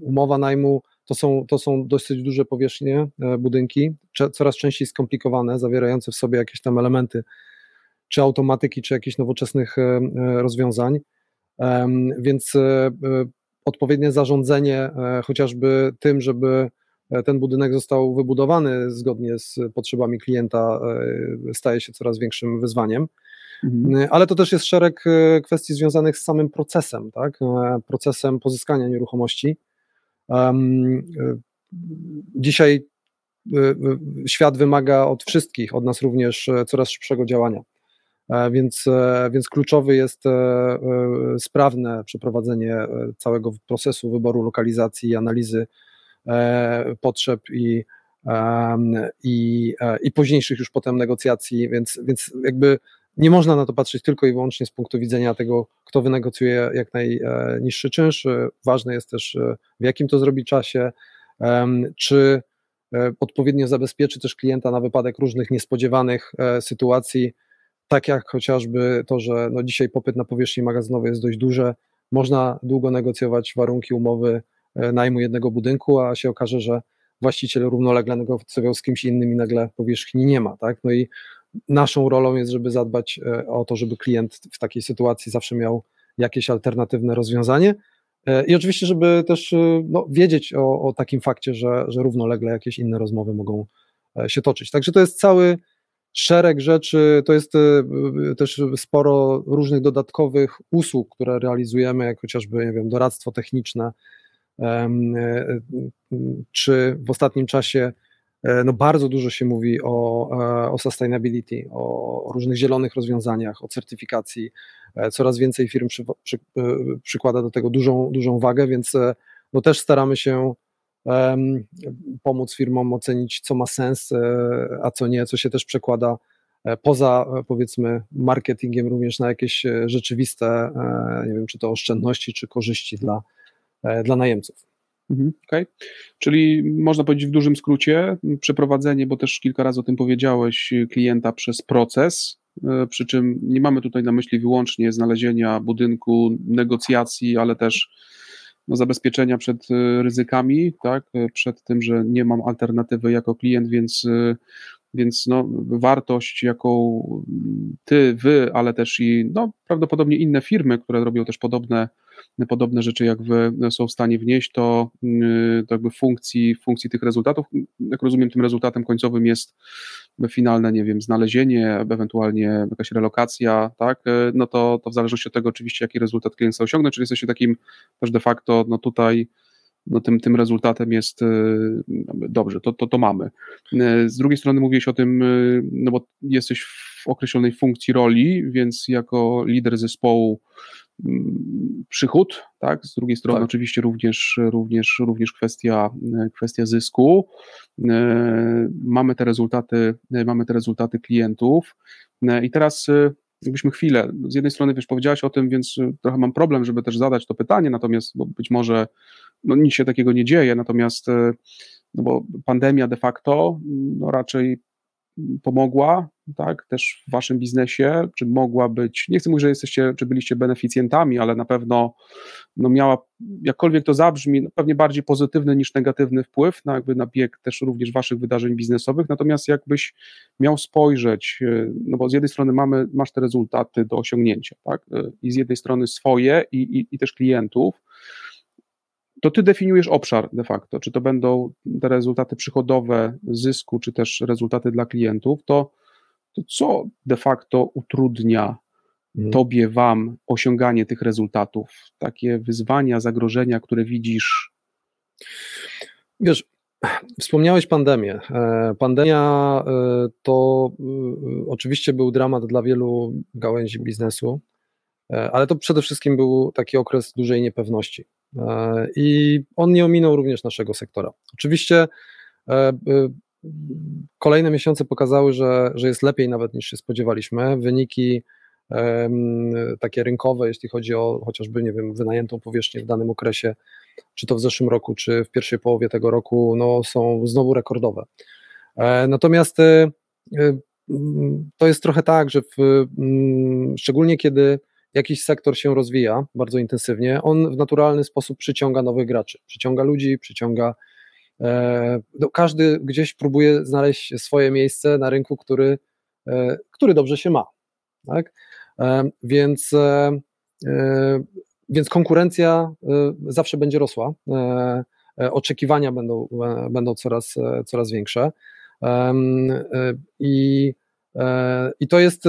Umowa najmu to są, to są dosyć duże powierzchnie, e, budynki, coraz częściej skomplikowane, zawierające w sobie jakieś tam elementy czy automatyki, czy jakichś nowoczesnych e, e, rozwiązań. Więc odpowiednie zarządzanie e, chociażby tym, żeby ten budynek został wybudowany zgodnie z potrzebami klienta, staje się coraz większym wyzwaniem. Mhm. Ale to też jest szereg kwestii związanych z samym procesem, tak? procesem pozyskania nieruchomości. E, Dzisiaj e, świat wymaga od wszystkich, od nas również e, coraz szybszego działania. Więc, więc kluczowy jest sprawne przeprowadzenie całego procesu wyboru lokalizacji analizy potrzeb i, i, i późniejszych już potem negocjacji, więc, więc jakby nie można na to patrzeć tylko i wyłącznie z punktu widzenia tego, kto wynegocjuje jak najniższy czynsz. E, Ważne jest też, e, w jakim to zrobi czasie, czy e, odpowiednio zabezpieczy też klienta na wypadek różnych niespodziewanych sytuacji, tak jak chociażby to, że no dzisiaj popyt na powierzchni magazynowej jest dość duży, można długo negocjować warunki umowy najmu jednego budynku, a się okaże, że właściciel równolegle negocjował z kimś innym i nagle powierzchni nie ma, tak? No i naszą rolą jest, żeby zadbać e, o to, żeby klient w takiej sytuacji zawsze miał jakieś alternatywne rozwiązanie. E, I oczywiście, żeby też e, no, wiedzieć o, o takim fakcie, że, że równolegle jakieś inne rozmowy mogą się toczyć. Także to jest cały szereg rzeczy, to jest też sporo różnych dodatkowych usług, które realizujemy, jak chociażby, nie wiem, doradztwo techniczne, czy w ostatnim czasie no bardzo dużo się mówi o, e, o sustainability, o różnych zielonych rozwiązaniach, o certyfikacji. E, Coraz więcej firm przy, przy, e, przykłada do tego dużą, dużą wagę, więc e, no też staramy się em, pomóc firmom ocenić, co ma sens, e, a co nie, co się też przekłada e, poza e, powiedzmy marketingiem również na jakieś e, rzeczywiste, e, nie wiem, czy to oszczędności, czy korzyści dla, e, dla najemców. Mhm, Okej. Czyli można powiedzieć w dużym skrócie, przeprowadzenie, bo też kilka razy o tym powiedziałeś, klienta przez proces, y, przy czym nie mamy tutaj na myśli wyłącznie znalezienia budynku, negocjacji, ale też no, zabezpieczenia przed y, ryzykami, tak, y, przed tym, że nie mam alternatywy jako klient, więc, więc no, wartość, jaką ty, wy, ale też i no, prawdopodobnie inne firmy, które robią też podobne podobne rzeczy jak wy są w stanie wnieść, to, yy, to jakby funkcji, funkcji tych rezultatów, jak rozumiem, tym rezultatem końcowym jest finalne, nie wiem, znalezienie, ewentualnie jakaś relokacja, tak, no to, to w zależności od tego oczywiście, jaki rezultat klient chce osiągnąć, czyli jesteście takim też de facto, no tutaj no tym, tym rezultatem jest yy, dobrze, to, to, to mamy. Yy, Z drugiej strony mówiłeś o tym, yy, no bo jesteś w określonej funkcji roli, więc jako lider zespołu mm, przychód, tak? Z drugiej strony Tak. oczywiście również, również, również kwestia, kwestia zysku. E, Mamy te rezultaty, mamy te rezultaty klientów. E, I teraz e, jakbyśmy chwilę, z jednej strony wiesz, powiedziałaś o tym, więc trochę mam problem, żeby też zadać to pytanie, natomiast bo być może no, nic się takiego nie dzieje, natomiast no bo pandemia de facto no, raczej pomogła, tak, też w waszym biznesie, czy mogła być, nie chcę mówić, że jesteście, czy byliście beneficjentami, ale na pewno no miała, jakkolwiek to zabrzmi, no pewnie bardziej pozytywny niż negatywny wpływ na jakby na bieg też również waszych wydarzeń biznesowych, natomiast jakbyś miał spojrzeć, y, no bo z jednej strony mamy, masz te rezultaty do osiągnięcia, tak, y, i z jednej strony swoje i, i, i też klientów, to ty definiujesz obszar de facto, czy to będą te rezultaty przychodowe zysku, czy też rezultaty dla klientów, to, to co de facto utrudnia tobie, wam osiąganie tych rezultatów? Takie wyzwania, zagrożenia, które widzisz? Wiesz, wspomniałeś pandemię. E, Pandemia e, to e, oczywiście był dramat dla wielu gałęzi biznesu, ale to przede wszystkim był taki okres dużej niepewności. E, I on nie ominął również naszego sektora. Oczywiście e, e, kolejne miesiące pokazały, że, że jest lepiej nawet niż się spodziewaliśmy. Wyniki takie rynkowe, jeśli chodzi o chociażby, nie wiem, wynajętą powierzchnię w danym okresie, czy to w zeszłym roku, czy w pierwszej połowie tego roku, no, są znowu rekordowe. Natomiast to jest trochę tak, że w, szczególnie kiedy jakiś sektor się rozwija bardzo intensywnie, on w naturalny sposób przyciąga nowych graczy, przyciąga ludzi, przyciąga. e, No, każdy gdzieś próbuje znaleźć swoje miejsce na rynku, który, e, który dobrze się ma. Tak? E, Więc, e, e, więc konkurencja e, zawsze będzie rosła. Oczekiwania będą, będą coraz, coraz większe. I, I to jest,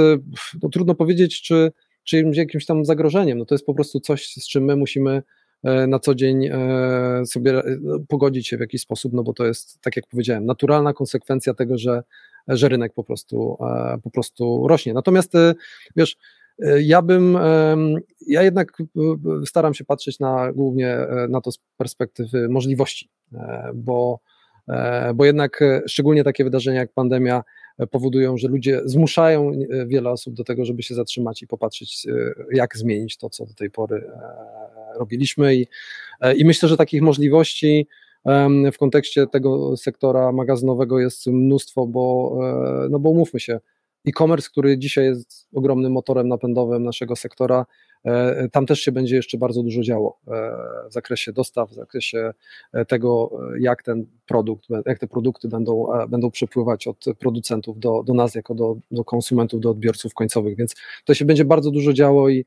no, trudno powiedzieć, czy, czy jakimś- tam zagrożeniem. No to jest po prostu coś, z czym my musimy e, na co dzień e, sobie e, pogodzić się w jakiś sposób, no bo to jest, tak jak powiedziałem, naturalna konsekwencja tego, że, że rynek po prostu, po prostu rośnie. Natomiast wiesz, ja bym, ja jednak staram się patrzeć na, głównie na to z perspektywy możliwości, bo, bo jednak szczególnie takie wydarzenia jak pandemia powodują, że ludzie zmuszają e, wiele osób do tego, żeby się zatrzymać i popatrzeć, e, jak zmienić to, co do tej pory e, robiliśmy. I, i myślę, że takich możliwości w kontekście tego sektora magazynowego jest mnóstwo, bo, no bo umówmy się, e-commerce, który dzisiaj jest ogromnym motorem napędowym naszego sektora, tam też się będzie jeszcze bardzo dużo działo e, w zakresie dostaw, w zakresie e, tego, e, jak ten produkt, jak te produkty będą, e, będą przepływać od producentów do, do nas, jako do, do konsumentów, do odbiorców końcowych, więc to się będzie bardzo dużo działo i,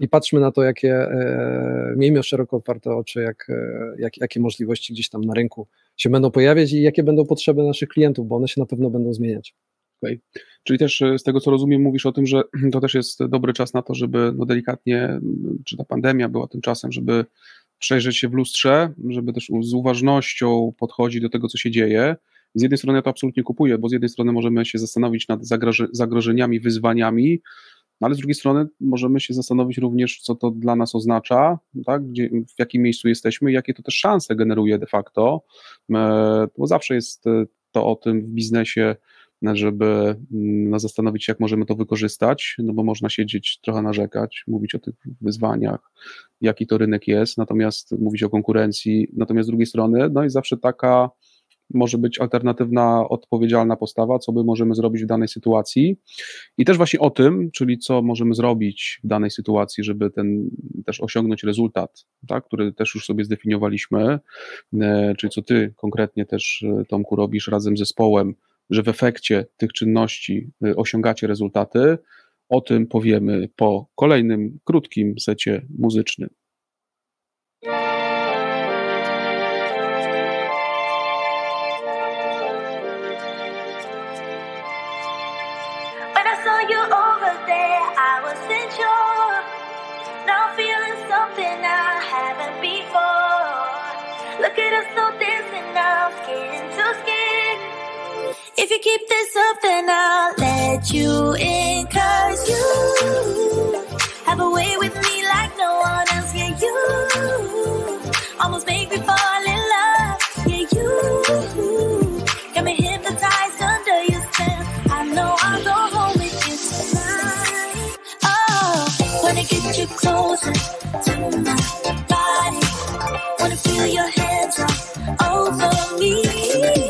i patrzmy na to, jakie, e, miejmy szeroko otwarte oczy, jak, e, jak, jakie możliwości gdzieś tam na rynku się będą pojawiać i jakie będą potrzeby naszych klientów, bo one się na pewno będą zmieniać. Okej. Czyli też e, z tego co rozumiem, mówisz o tym, że to też jest dobry czas na to, żeby no delikatnie, czy ta pandemia była tym czasem, żeby przejrzeć się w lustrze, żeby też z uważnością podchodzić do tego, co się dzieje. Z jednej strony ja to absolutnie kupuję, bo z jednej strony możemy się zastanowić nad zagroże- zagrożeniami, wyzwaniami, no ale z drugiej strony możemy się zastanowić również, co to dla nas oznacza, tak? Gdzie, w jakim miejscu jesteśmy i jakie to też szanse generuje de facto, E, bo zawsze jest e, to o tym w biznesie, żeby mm, no, zastanowić się, jak możemy to wykorzystać, no bo można siedzieć, trochę narzekać, mówić o tych wyzwaniach, jaki to rynek jest, natomiast mówić o konkurencji, natomiast z drugiej strony, no jest zawsze taka, może być alternatywna, odpowiedzialna postawa, co my możemy zrobić w danej sytuacji. I też właśnie o tym, czyli co możemy zrobić w danej sytuacji, żeby ten też osiągnąć rezultat, tak, który też już sobie zdefiniowaliśmy, e, czyli co ty konkretnie też, e, Tomku, robisz razem z zespołem, że w efekcie tych czynności y, osiągacie rezultaty. O tym powiemy po kolejnym krótkim secie muzycznym. If you keep this up, then I'll let you in. Cause you have a way with me like no one else. Yeah, you almost make me fall in love. Yeah, you got me hypnotized under your spell. I know I'll go home with you tonight. Oh, wanna get you closer to my body. Wanna feel your hands all over me.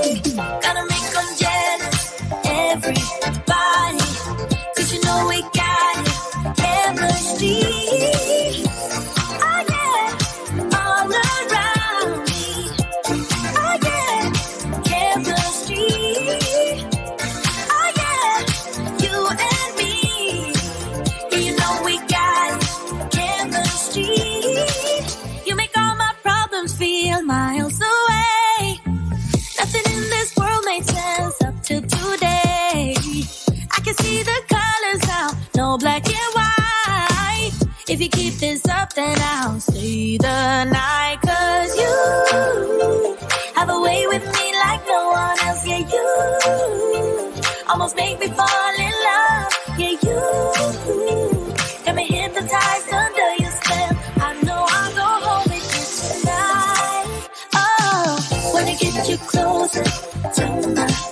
Wanna get you closer to my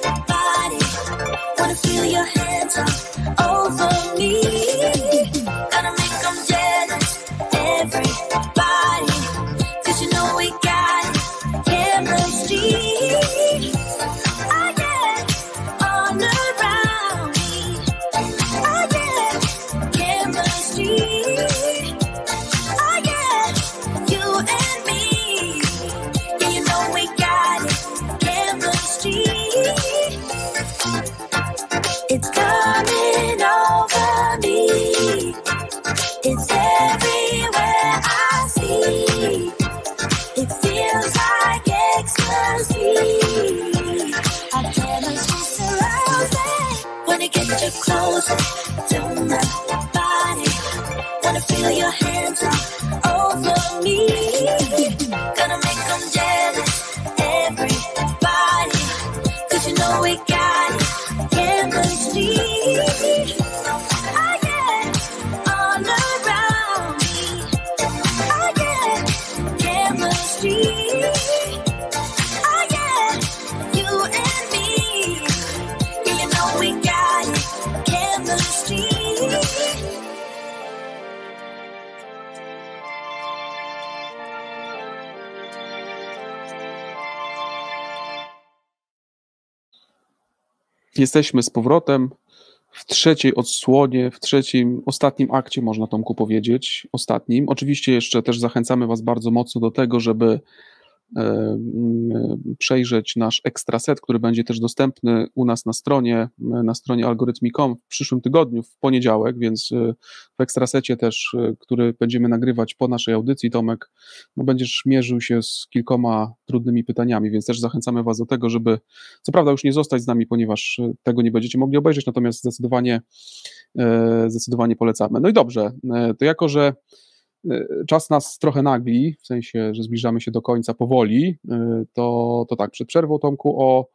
Jesteśmy z powrotem w trzeciej odsłonie, w trzecim, ostatnim akcie, można Tomku powiedzieć, ostatnim. Oczywiście jeszcze też zachęcamy Was bardzo mocno do tego, żeby przejrzeć nasz ekstra set, który będzie też dostępny u nas na stronie, na stronie algorytmicom w przyszłym tygodniu, w poniedziałek, więc e, w ekstrasecie też, e, który będziemy nagrywać po naszej audycji, Tomek, no będziesz mierzył się z kilkoma trudnymi pytaniami, więc też zachęcamy Was do tego, żeby co prawda już nie zostać z nami, ponieważ e, tego nie będziecie mogli obejrzeć, natomiast zdecydowanie, e, zdecydowanie polecamy. No i dobrze, e, to jako, że e, czas nas trochę nagli, w sensie, że zbliżamy się do końca powoli, e, to, to tak, przed przerwą Tomku o,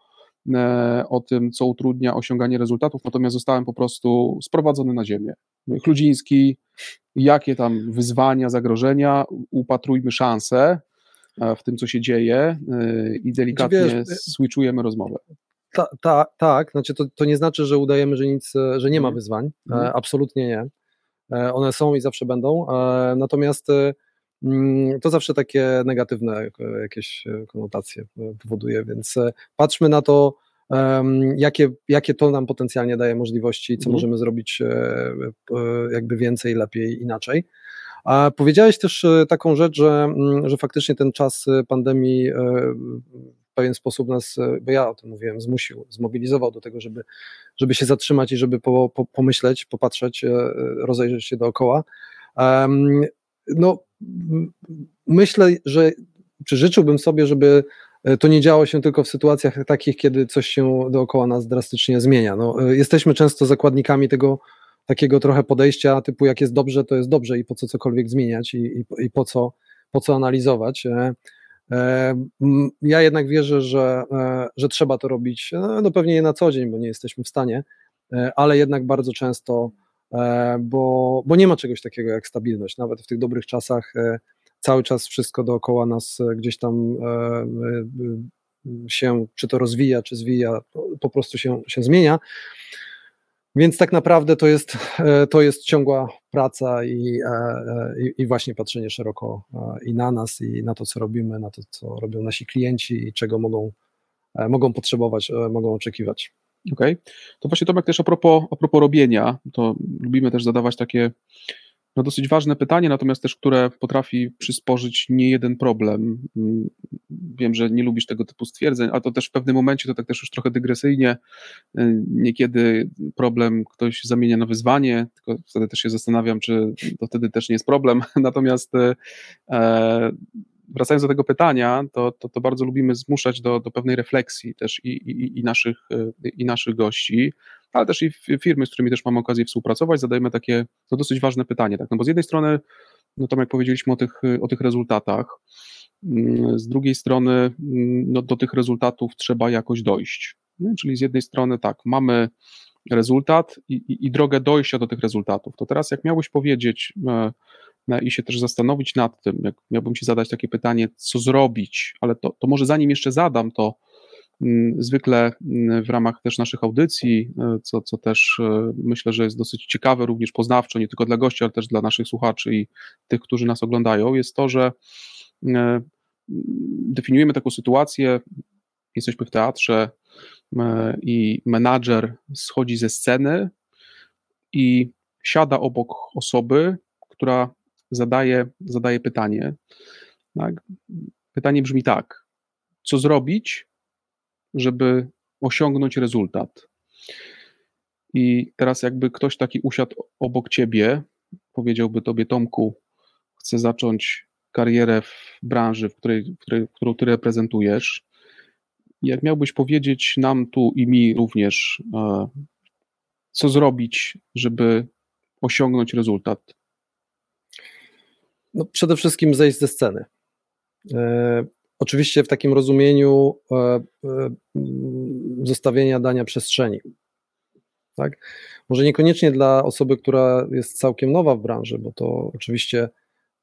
e, o tym, co utrudnia osiąganie rezultatów, natomiast zostałem po prostu sprowadzony na ziemię. Chludziński, jakie tam wyzwania, zagrożenia, upatrujmy szanse w tym, co się dzieje i delikatnie Wiesz, switchujemy rozmowę. Ta, ta, tak, znaczy to, to nie znaczy, że udajemy, że nic, że nie ma Mhm. wyzwań. Mhm. E, absolutnie nie. E, one są i zawsze będą. E, natomiast e, mm, to zawsze takie negatywne jakieś konotacje powoduje, więc patrzmy na to, jakie, jakie to nam potencjalnie daje możliwości, co Mhm. możemy zrobić jakby więcej, lepiej, inaczej. A powiedziałeś też taką rzecz, że, mm, że faktycznie ten czas pandemii pewien sposób nas, e, bo ja o tym mówiłem, zmusił, zmobilizował do tego, żeby, żeby się zatrzymać i żeby po, po, pomyśleć, popatrzeć, e, e, rozejrzeć się dookoła. No, myślę, że czy życzyłbym sobie, żeby to nie działo się tylko w sytuacjach takich, kiedy coś się dookoła nas drastycznie zmienia. No, jesteśmy często zakładnikami tego takiego trochę podejścia typu jak jest dobrze, to jest dobrze i po co cokolwiek zmieniać i, i, i po, co, po co analizować. E, e, Ja jednak wierzę, że, e, że trzeba to robić, no, no pewnie nie na co dzień, bo nie jesteśmy w stanie, e, ale jednak bardzo często, e, bo, bo nie ma czegoś takiego jak stabilność. Nawet w tych dobrych czasach e, cały czas wszystko dookoła nas e, gdzieś tam e, e, się, czy to rozwija, czy zwija, po prostu się, się zmienia. Więc tak naprawdę to jest, e, to jest ciągła praca i, e, e, i, i właśnie patrzenie szeroko i na nas, i na to, co robimy, na to, co robią nasi klienci i czego mogą, mogą potrzebować, mogą oczekiwać. Okej. To właśnie Tomek też a propos, a propos robienia, to lubimy też zadawać takie no dosyć ważne pytanie, natomiast też, które potrafi przysporzyć nie jeden problem. Mm, Wiem, że nie lubisz tego typu stwierdzeń, a to też w pewnym momencie, to tak też już trochę dygresyjnie, y, niekiedy problem ktoś zamienia na wyzwanie, tylko wtedy też się zastanawiam, czy to wtedy też nie jest problem. Natomiast y, e, wracając do tego pytania, to, to, to bardzo lubimy zmuszać do, do pewnej refleksji też i, i, i, naszych, y, i naszych gości, ale też i firmy, z którymi też mamy okazję współpracować, zadajemy takie no, dosyć ważne pytanie. Tak? No bo z jednej strony, no tam jak powiedzieliśmy o tych, o tych rezultatach, mm, z drugiej strony mm, no, do tych rezultatów trzeba jakoś dojść. Nie? Czyli z jednej strony tak, mamy rezultat i, i, i drogę dojścia do tych rezultatów. To teraz, jak miałbyś powiedzieć e, e, i się też zastanowić nad tym, jak miałbym ci zadać takie pytanie, co zrobić, ale to, to może zanim jeszcze zadam, to mm, zwykle mm, w ramach też naszych audycji, e, co, co też e, myślę, że jest dosyć ciekawe, również poznawczo, nie tylko dla gości, ale też dla naszych słuchaczy i tych, którzy nas oglądają, jest to, że e, definiujemy taką sytuację, jesteśmy w teatrze e, i menadżer schodzi ze sceny i siada obok osoby, która zadaje, zadaje pytanie. Tak? Pytanie brzmi tak: co zrobić, żeby osiągnąć rezultat? I teraz, jakby ktoś taki usiadł obok ciebie, powiedziałby tobie, Tomku, chcę zacząć karierę w branży, w której, w której, którą ty reprezentujesz. Jak miałbyś powiedzieć nam tu i mi również, e, co zrobić, żeby osiągnąć rezultat? No, przede wszystkim zejść ze sceny. E, oczywiście w takim rozumieniu e, e, zostawienia dania przestrzeni. Tak? Może niekoniecznie dla osoby, która jest całkiem nowa w branży, bo to oczywiście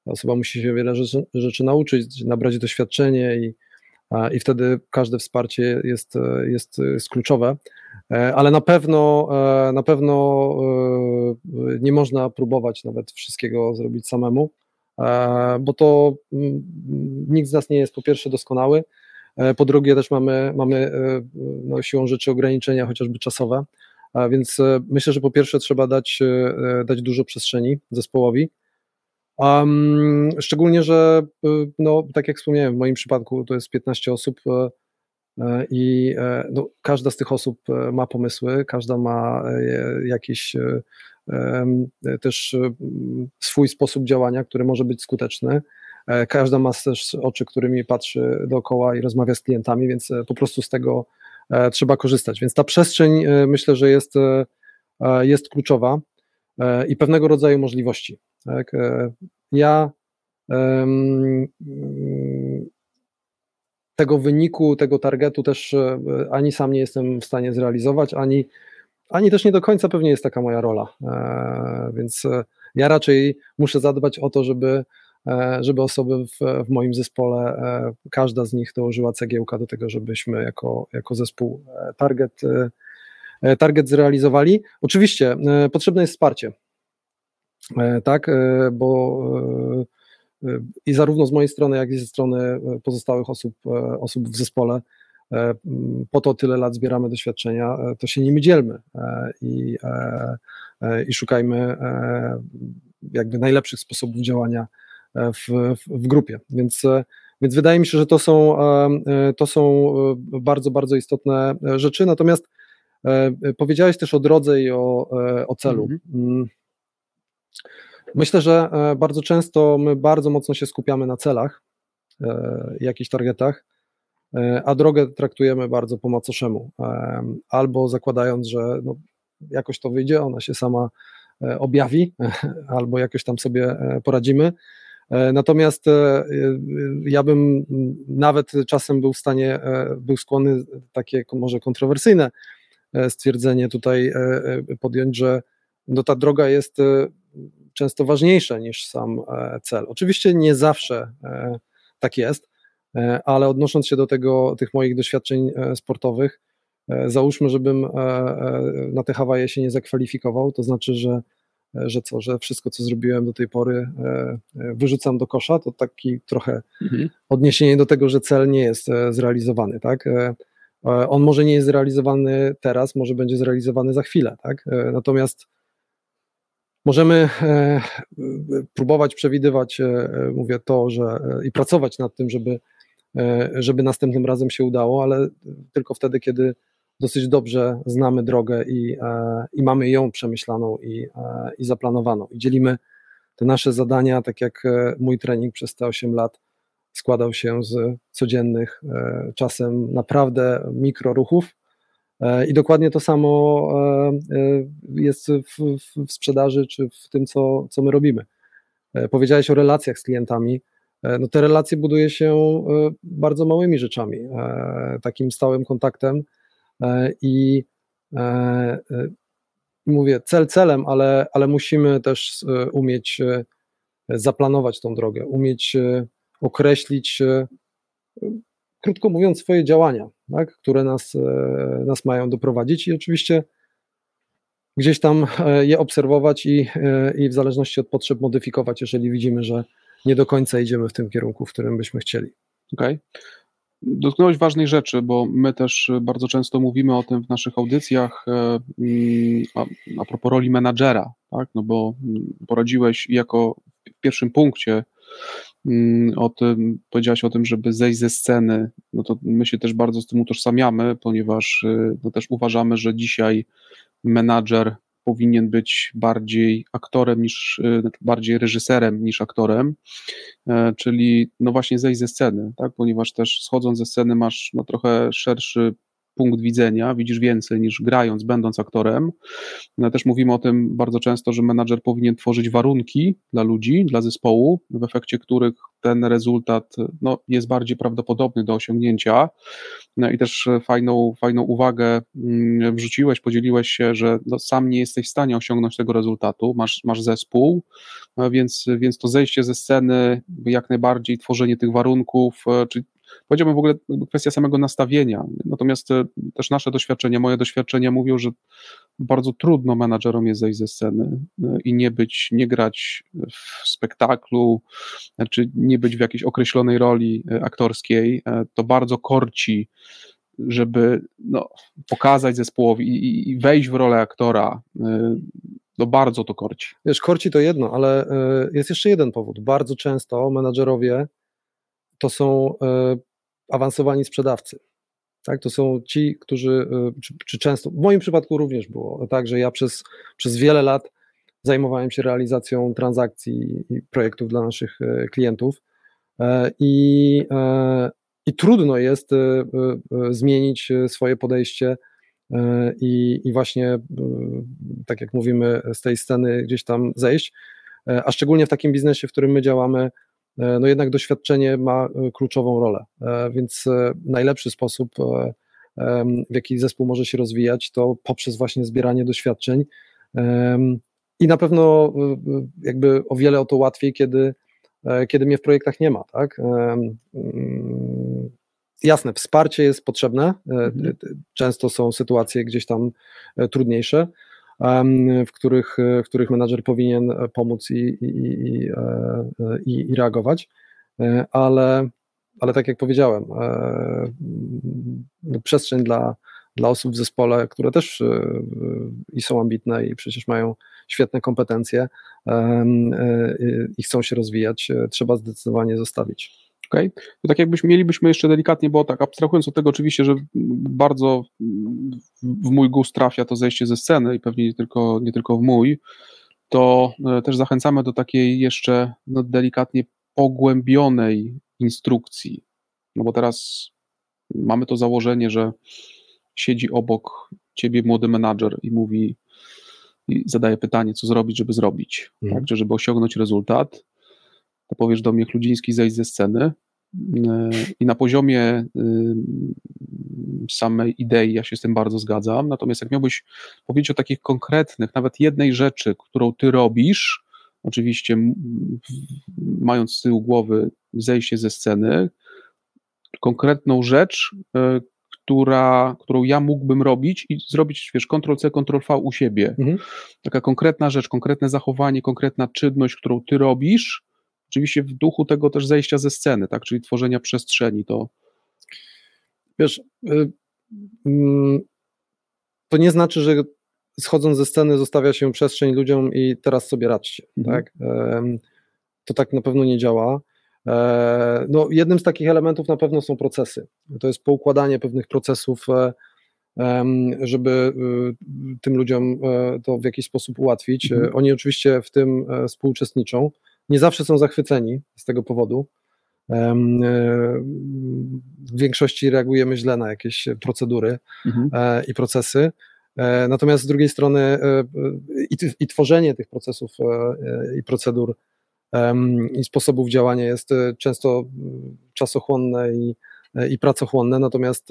osoba musi się wiele rzeczy, rzeczy nauczyć, nabrać doświadczenie i, i wtedy każde wsparcie jest, jest, jest kluczowe. E, Ale na pewno, e, na pewno nie można próbować nawet wszystkiego zrobić samemu, bo to mm, nikt z nas nie jest po pierwsze doskonały, e, po drugie też mamy, mamy e, no, siłą rzeczy ograniczenia chociażby czasowe, więc e, myślę, że po pierwsze trzeba dać, e, dać dużo przestrzeni zespołowi, Um, szczególnie, że no, tak jak wspomniałem, w moim przypadku to jest 15 osób e, e, i e, no, każda z tych osób e, ma pomysły, każda ma e, też swój sposób działania, który może być skuteczny. E, Każda ma też oczy, którymi patrzy dookoła i rozmawia z klientami, więc e, po prostu z tego e, trzeba korzystać. Więc ta przestrzeń myślę, że jest, jest kluczowa i pewnego rodzaju możliwości. Tak? Ja tego wyniku, tego targetu też ani sam nie jestem w stanie zrealizować, ani, ani też nie do końca pewnie jest taka moja rola. E, Więc e, ja raczej muszę zadbać o to, żeby, e, żeby osoby w, w moim zespole, każda z nich dołożyła cegiełka do tego, żebyśmy jako, jako zespół target, target zrealizowali. Oczywiście potrzebne jest wsparcie. Tak, bo i zarówno z mojej strony, jak i ze strony pozostałych osób, osób w zespole, po to tyle lat zbieramy doświadczenia, e, to się nimi dzielmy e, i, e, e, i szukajmy e, jakby najlepszych sposobów działania e, w, w, grupie. Więc, e, więc wydaje mi się, że to są, e, e, to są e, bardzo, bardzo istotne e, rzeczy. Natomiast e, powiedziałeś też o drodze i o, e, o celu. Mhm. Mm. Myślę, że e, bardzo często my bardzo mocno się skupiamy na celach, e, jakichś targetach, e, a drogę traktujemy bardzo po macoszemu. e, Albo zakładając, że no, jakoś to wyjdzie, ona się sama e, objawi, albo jakoś tam sobie e, poradzimy. E, Natomiast e, e, ja bym nawet czasem był w stanie, e, był skłonny takie może kontrowersyjne e, stwierdzenie tutaj e, e, podjąć, że no ta droga jest e, często ważniejsza niż sam e, cel. Oczywiście nie zawsze e, tak jest, e, ale odnosząc się do tego, tych moich doświadczeń e, sportowych, e, załóżmy, żebym e, e, na te Hawaje się nie zakwalifikował, to znaczy, że, e, że co, że wszystko, co zrobiłem do tej pory, e, e, wyrzucam do kosza, to taki trochę Mhm. odniesienie do tego, że cel nie jest e, zrealizowany, tak? E, e, On może nie jest zrealizowany teraz, może będzie zrealizowany za chwilę, tak? E, Natomiast możemy e, próbować przewidywać, e, e, mówię to, że e, i pracować nad tym, żeby, e, żeby następnym razem się udało, ale tylko wtedy, kiedy dosyć dobrze znamy drogę i, e, i mamy ją przemyślaną i, e, i zaplanowaną. I dzielimy te nasze zadania, tak jak e, mój trening przez te 8 lat składał się z codziennych, e, czasem naprawdę mikroruchów. E, I dokładnie to samo e, e, jest w, w, w sprzedaży czy w tym, co, co my robimy. E, Powiedziałeś o relacjach z klientami. E, No te relacje buduje się e, bardzo małymi rzeczami, e, takim stałym kontaktem i mówię, cel celem, ale, ale musimy też umieć zaplanować tą drogę, umieć określić, krótko mówiąc, swoje działania, tak, które nas, nas mają doprowadzić i oczywiście gdzieś tam je obserwować i, i w zależności od potrzeb modyfikować, jeżeli widzimy, że nie do końca idziemy w tym kierunku, w którym byśmy chcieli. Okej. Dotknąłeś ważnej rzeczy, bo my też bardzo często mówimy o tym w naszych audycjach e, mm, a, a propos roli menadżera, tak? No bo mm, poradziłeś jako w pierwszym punkcie mm, o tym, powiedziałaś o tym, żeby zejść ze sceny, no to my się też bardzo z tym utożsamiamy, ponieważ y, no też uważamy, że dzisiaj menadżer powinien być bardziej aktorem niż, y, bardziej reżyserem niż aktorem, e, czyli no właśnie zejść ze sceny, tak, ponieważ też schodząc ze sceny masz no trochę szerszy punkt widzenia, widzisz więcej niż grając, będąc aktorem. No, też mówimy o tym bardzo często, że menadżer powinien tworzyć warunki dla ludzi, dla zespołu, w efekcie których ten rezultat no, jest bardziej prawdopodobny do osiągnięcia. No i też fajną, fajną uwagę mm, wrzuciłeś, podzieliłeś się, że no, sam nie jesteś w stanie osiągnąć tego rezultatu, masz, masz zespół, e, więc, więc to zejście ze sceny, jak najbardziej tworzenie tych warunków, e, czy powiedziałbym w ogóle kwestia samego nastawienia. Natomiast e, też nasze doświadczenia, moje doświadczenia mówią, że bardzo trudno menadżerom jest zejść ze sceny e, i nie być, nie grać w spektaklu, e, czy nie być w jakiejś określonej roli aktorskiej. To bardzo korci, żeby no, pokazać zespołowi i, i- wejść w rolę aktora. No bardzo to korci. Wiesz, korci to jedno, ale jest jeszcze jeden powód. Bardzo często menadżerowie to są e, awansowani sprzedawcy. Tak, to są ci, którzy, e, czy, czy często, w moim przypadku również było tak, że ja przez, przez wiele lat zajmowałem się realizacją transakcji i projektów dla naszych e, klientów i, i trudno jest zmienić swoje podejście i, i właśnie, tak jak mówimy, z tej sceny gdzieś tam zejść, a szczególnie w takim biznesie, w którym my działamy, no jednak doświadczenie ma e, kluczową rolę, E, więc e, najlepszy sposób, e, w jaki zespół może się rozwijać, to poprzez właśnie zbieranie doświadczeń i na pewno e, e, jakby o wiele o to łatwiej, kiedy, e, kiedy mnie w projektach nie ma, tak? Mm, Jasne, wsparcie jest potrzebne. e, Mhm. Często są sytuacje gdzieś tam e, trudniejsze, w których, e, w których menadżer powinien e, pomóc i, i, i, e, e, i, i reagować, E, ale, ale tak jak powiedziałem, e, no, przestrzeń dla, dla osób w zespole, które też e, i są ambitne i przecież mają świetne kompetencje e, i chcą się rozwijać, e, trzeba zdecydowanie zostawić. Okej. To tak jakbyśmy mielibyśmy jeszcze delikatnie, bo tak abstrahując od tego oczywiście, że bardzo w mój gust trafia to zejście ze sceny i pewnie nie tylko, nie tylko w mój, to e, też zachęcamy do takiej jeszcze no, delikatnie pogłębionej instrukcji. No bo teraz mamy to założenie, że siedzi obok ciebie młody menadżer i mówi i zadaje pytanie, co zrobić, żeby zrobić, Mhm. tak, czy żeby osiągnąć rezultat, to powiesz do mnie Chludziński zejść ze sceny Yy, i na poziomie yy, samej idei ja się z tym bardzo zgadzam, natomiast jak miałbyś powiedzieć o takich konkretnych, nawet jednej rzeczy, którą ty robisz, oczywiście mając z tyłu głowy zejście ze sceny, konkretną rzecz, yy, która, którą ja mógłbym robić i zrobić, wiesz, Ctrl-C, Ctrl-V u siebie. Mhm. Taka konkretna rzecz, konkretne zachowanie, konkretna czynność, którą ty robisz, oczywiście w duchu tego też zejścia ze sceny, tak, czyli tworzenia przestrzeni, to Wiesz, y, mm, to nie znaczy, że schodząc ze sceny zostawia się przestrzeń ludziom i teraz sobie radźcie, Mhm. tak? To tak na pewno nie działa. E, No, jednym z takich elementów na pewno są procesy. To jest poukładanie pewnych procesów, e, żeby y, tym ludziom e, to w jakiś sposób ułatwić. Mhm. Oni oczywiście w tym współuczestniczą. Nie zawsze są zachwyceni z tego powodu. E, W większości reagujemy źle na jakieś procedury mhm. e, i procesy. E, Natomiast z drugiej strony i, tworzenie tych procesów i procedur i sposobów działania jest często czasochłonne i, i pracochłonne, natomiast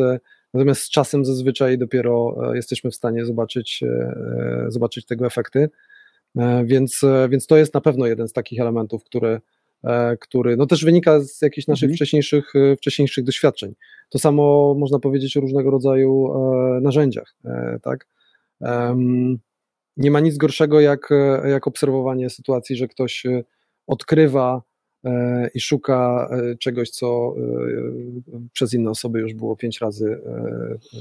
Natomiast z czasem zazwyczaj dopiero jesteśmy w stanie zobaczyć, zobaczyć tego efekty. E, Więc, e, więc to jest na pewno jeden z takich elementów, który, e, który no też wynika z jakichś naszych Mhm. wcześniejszych, wcześniejszych doświadczeń. To samo można powiedzieć o różnego rodzaju narzędziach. Tak? Nie ma nic gorszego jak, jak obserwowanie sytuacji, że ktoś odkrywa i szuka czegoś, co przez inne osoby już było pięć razy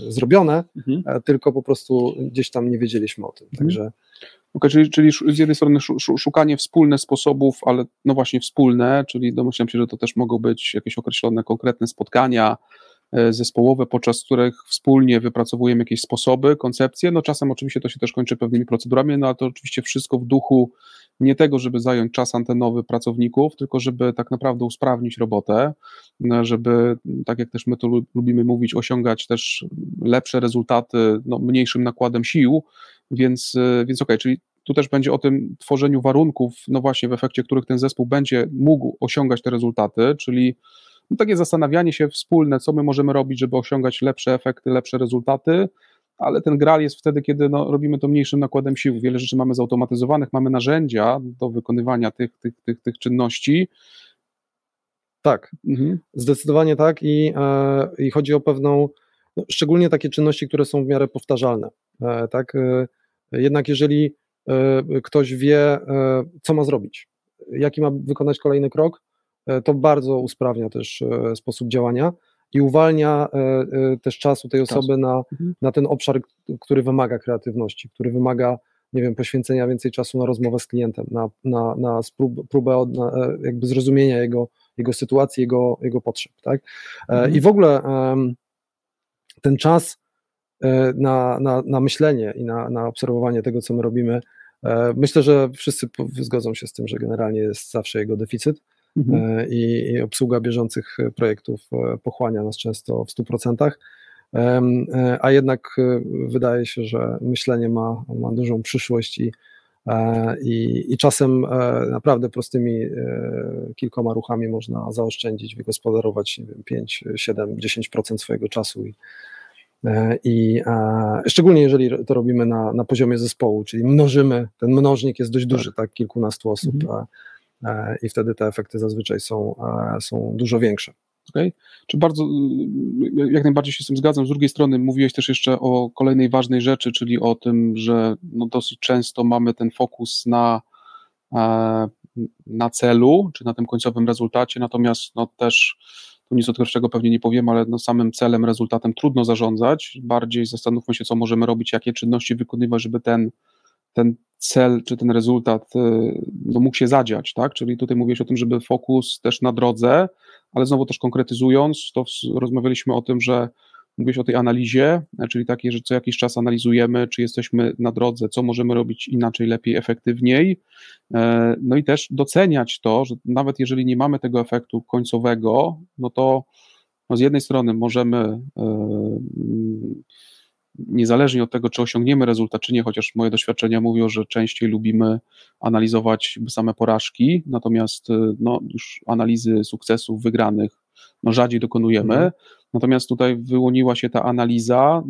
zrobione, Mhm. tylko po prostu gdzieś tam nie wiedzieliśmy o tym. Mhm. Także Okej, czyli, czyli z jednej strony szu- szu- szukanie wspólne sposobów, ale no właśnie wspólne, czyli domyślam się, że to też mogą być jakieś określone konkretne spotkania e, zespołowe, podczas których wspólnie wypracowujemy jakieś sposoby, koncepcje. No czasem oczywiście to się też kończy pewnymi procedurami, no ale to oczywiście wszystko w duchu nie tego, żeby zająć czas antenowy pracowników, tylko żeby tak naprawdę usprawnić robotę, no, żeby, tak jak też my to lu- lubimy mówić, osiągać też lepsze rezultaty no, mniejszym nakładem sił, więc, y, więc okej, czyli tu też będzie o tym tworzeniu warunków, no właśnie w efekcie których ten zespół będzie mógł osiągać te rezultaty, czyli no takie zastanawianie się wspólne, co my możemy robić, żeby osiągać lepsze efekty, lepsze rezultaty, ale ten gral jest wtedy, kiedy no, robimy to mniejszym nakładem sił. Wiele rzeczy mamy zautomatyzowanych, mamy narzędzia do wykonywania tych, tych, tych, tych czynności. tak, Mhm. Zdecydowanie tak i, e, i chodzi o pewną, no, szczególnie takie czynności, które są w miarę powtarzalne. E, tak, e, jednak jeżeli ktoś wie, co ma zrobić, jaki ma wykonać kolejny krok, to bardzo usprawnia też sposób działania i uwalnia e, e, też czasu tej osoby na, Mhm. na ten obszar, który wymaga kreatywności, który wymaga nie wiem, poświęcenia więcej czasu na rozmowę z klientem, na, na, na sprób- próbę od, na, e, jakby zrozumienia jego, jego sytuacji, jego, jego potrzeb. Tak? Mhm. I w ogóle ten czas na, na, na myślenie i na, na obserwowanie tego, co my robimy, myślę, że wszyscy zgodzą się z tym, że generalnie jest zawsze jego deficyt Mhm. e, i, i obsługa bieżących e, projektów e, pochłania nas często w 100%. Em, e, A jednak wydaje się, że myślenie ma, ma dużą przyszłość i, i, i czasem naprawdę prostymi kilkoma ruchami można zaoszczędzić, wygospodarować nie wiem, 5, 7, 10% swojego czasu. I, i szczególnie jeżeli to robimy na, na poziomie zespołu, czyli mnożymy, ten mnożnik jest dość duży, tak, kilkunastu osób. Mhm. E, I wtedy te efekty zazwyczaj są, e, są dużo większe. Okej. Czy bardzo, y, jak najbardziej się z tym zgadzam. Z drugiej strony mówiłeś też jeszcze o kolejnej ważnej rzeczy, czyli o tym, że no dosyć często mamy ten fokus na, e, na celu, czy na tym końcowym rezultacie, natomiast no też, tu nic odkrywczego pewnie nie powiem, ale no samym celem, rezultatem trudno zarządzać. Bardziej zastanówmy się, co możemy robić, jakie czynności wykonywać, żeby ten, ten cel, czy ten rezultat y, no, mógł się zadziać, tak? Czyli tutaj mówiłeś o tym, żeby fokus też na drodze, ale znowu też konkretyzując, to rozmawialiśmy o tym, że mówiłeś o tej analizie, e, czyli takiej, że co jakiś czas analizujemy, czy jesteśmy na drodze, co możemy robić inaczej, lepiej, efektywniej. E, No i też doceniać to, że nawet jeżeli nie mamy tego efektu końcowego, no to no z jednej strony możemy e, niezależnie od tego, czy osiągniemy rezultat, czy nie, chociaż moje doświadczenia mówią, że częściej lubimy analizować same porażki, natomiast y, no, już analizy sukcesów wygranych no, rzadziej dokonujemy. Mhm. Natomiast tutaj wyłoniła się ta analiza,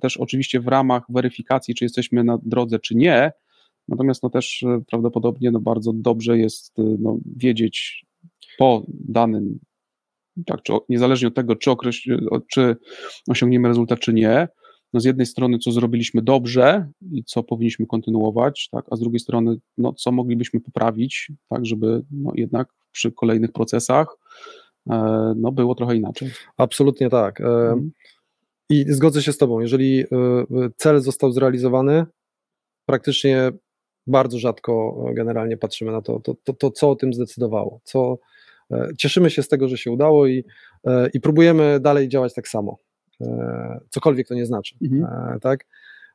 też oczywiście w ramach weryfikacji, czy jesteśmy na drodze, czy nie. Natomiast no, też y, prawdopodobnie no, bardzo dobrze jest y, no, wiedzieć po danym, tak, czy, niezależnie od tego, czy, okreś, czy osiągniemy rezultat, czy nie, no z jednej strony, co zrobiliśmy dobrze i co powinniśmy kontynuować, tak, a z drugiej strony, no, co moglibyśmy poprawić, tak, żeby no, jednak przy kolejnych procesach e, no, było trochę inaczej. Absolutnie tak. E, Mhm. I zgodzę się z Tobą. Jeżeli e, cel został zrealizowany, praktycznie bardzo rzadko generalnie patrzymy na to, to, to, to co o tym zdecydowało. Co, cieszymy się z tego, że się udało i, i próbujemy dalej działać tak samo. E, Cokolwiek to nie znaczy. Mhm. E, Tak?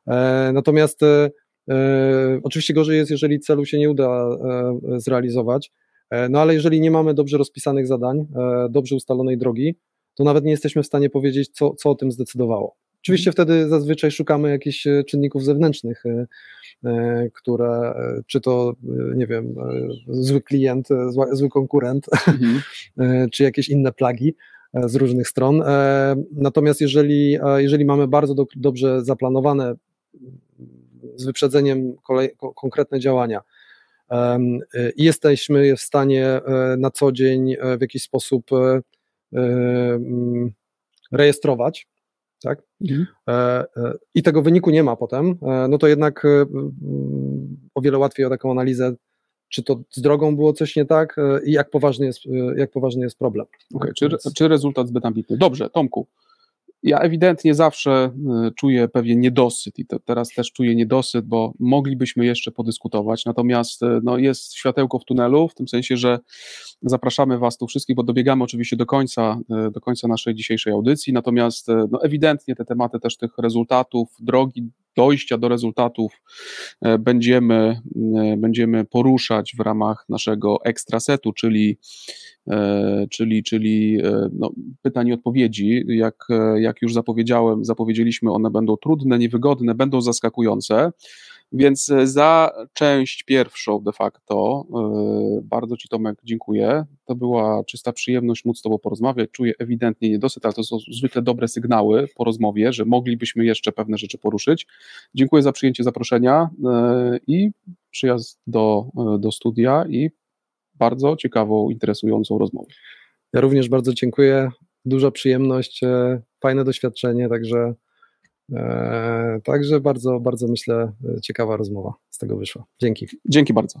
E, Natomiast oczywiście gorzej jest, jeżeli celu się nie uda zrealizować. No ale jeżeli nie mamy dobrze rozpisanych zadań, dobrze ustalonej drogi, to nawet nie jesteśmy w stanie powiedzieć, co, co o tym zdecydowało. Oczywiście wtedy zazwyczaj szukamy jakichś czynników zewnętrznych, które, czy to, nie wiem, zły klient, zły konkurent, Mhm. czy jakieś inne plagi, z różnych stron. E, Natomiast jeżeli, e, jeżeli mamy bardzo do, dobrze zaplanowane z wyprzedzeniem kolej, ko- konkretne działania e, i jesteśmy w stanie e, na co dzień e, w jakiś sposób e, e, rejestrować, tak? Mhm. e, e, i tego wyniku nie ma potem, e, no to jednak e, o wiele łatwiej o taką analizę, czy to z drogą było coś nie tak e, i jak poważny jest, e, jak poważny jest problem. Okej, czy, czy rezultat zbyt ambitny? Dobrze, Tomku. Ja ewidentnie zawsze y, czuję pewien niedosyt i teraz też czuję niedosyt, bo moglibyśmy jeszcze podyskutować, natomiast y, no, jest światełko w tunelu, w tym sensie, że zapraszamy Was tu wszystkich, bo dobiegamy oczywiście do końca, y, do końca naszej dzisiejszej audycji, natomiast no, ewidentnie te tematy też tych rezultatów, drogi dojścia do rezultatów będziemy, będziemy poruszać w ramach naszego ekstrasetu, czyli, czyli, czyli e, no, pytań i odpowiedzi. Jak, e, jak już zapowiedziałem, zapowiedzieliśmy, one będą trudne, niewygodne, będą zaskakujące. Więc e, za część pierwszą de facto e, bardzo Ci Tomek dziękuję. To była czysta przyjemność móc z Tobą porozmawiać. Czuję ewidentnie niedosyt, ale to są zwykle dobre sygnały po rozmowie, że moglibyśmy jeszcze pewne rzeczy poruszyć. Dziękuję za przyjęcie zaproszenia e, i przyjazd do, e, do studia i bardzo ciekawą, interesującą rozmowę. Ja również bardzo dziękuję. Duża przyjemność, e, fajne doświadczenie, także, e, także bardzo, bardzo myślę, e, ciekawa rozmowa z tego wyszła. Dzięki. Dzięki bardzo.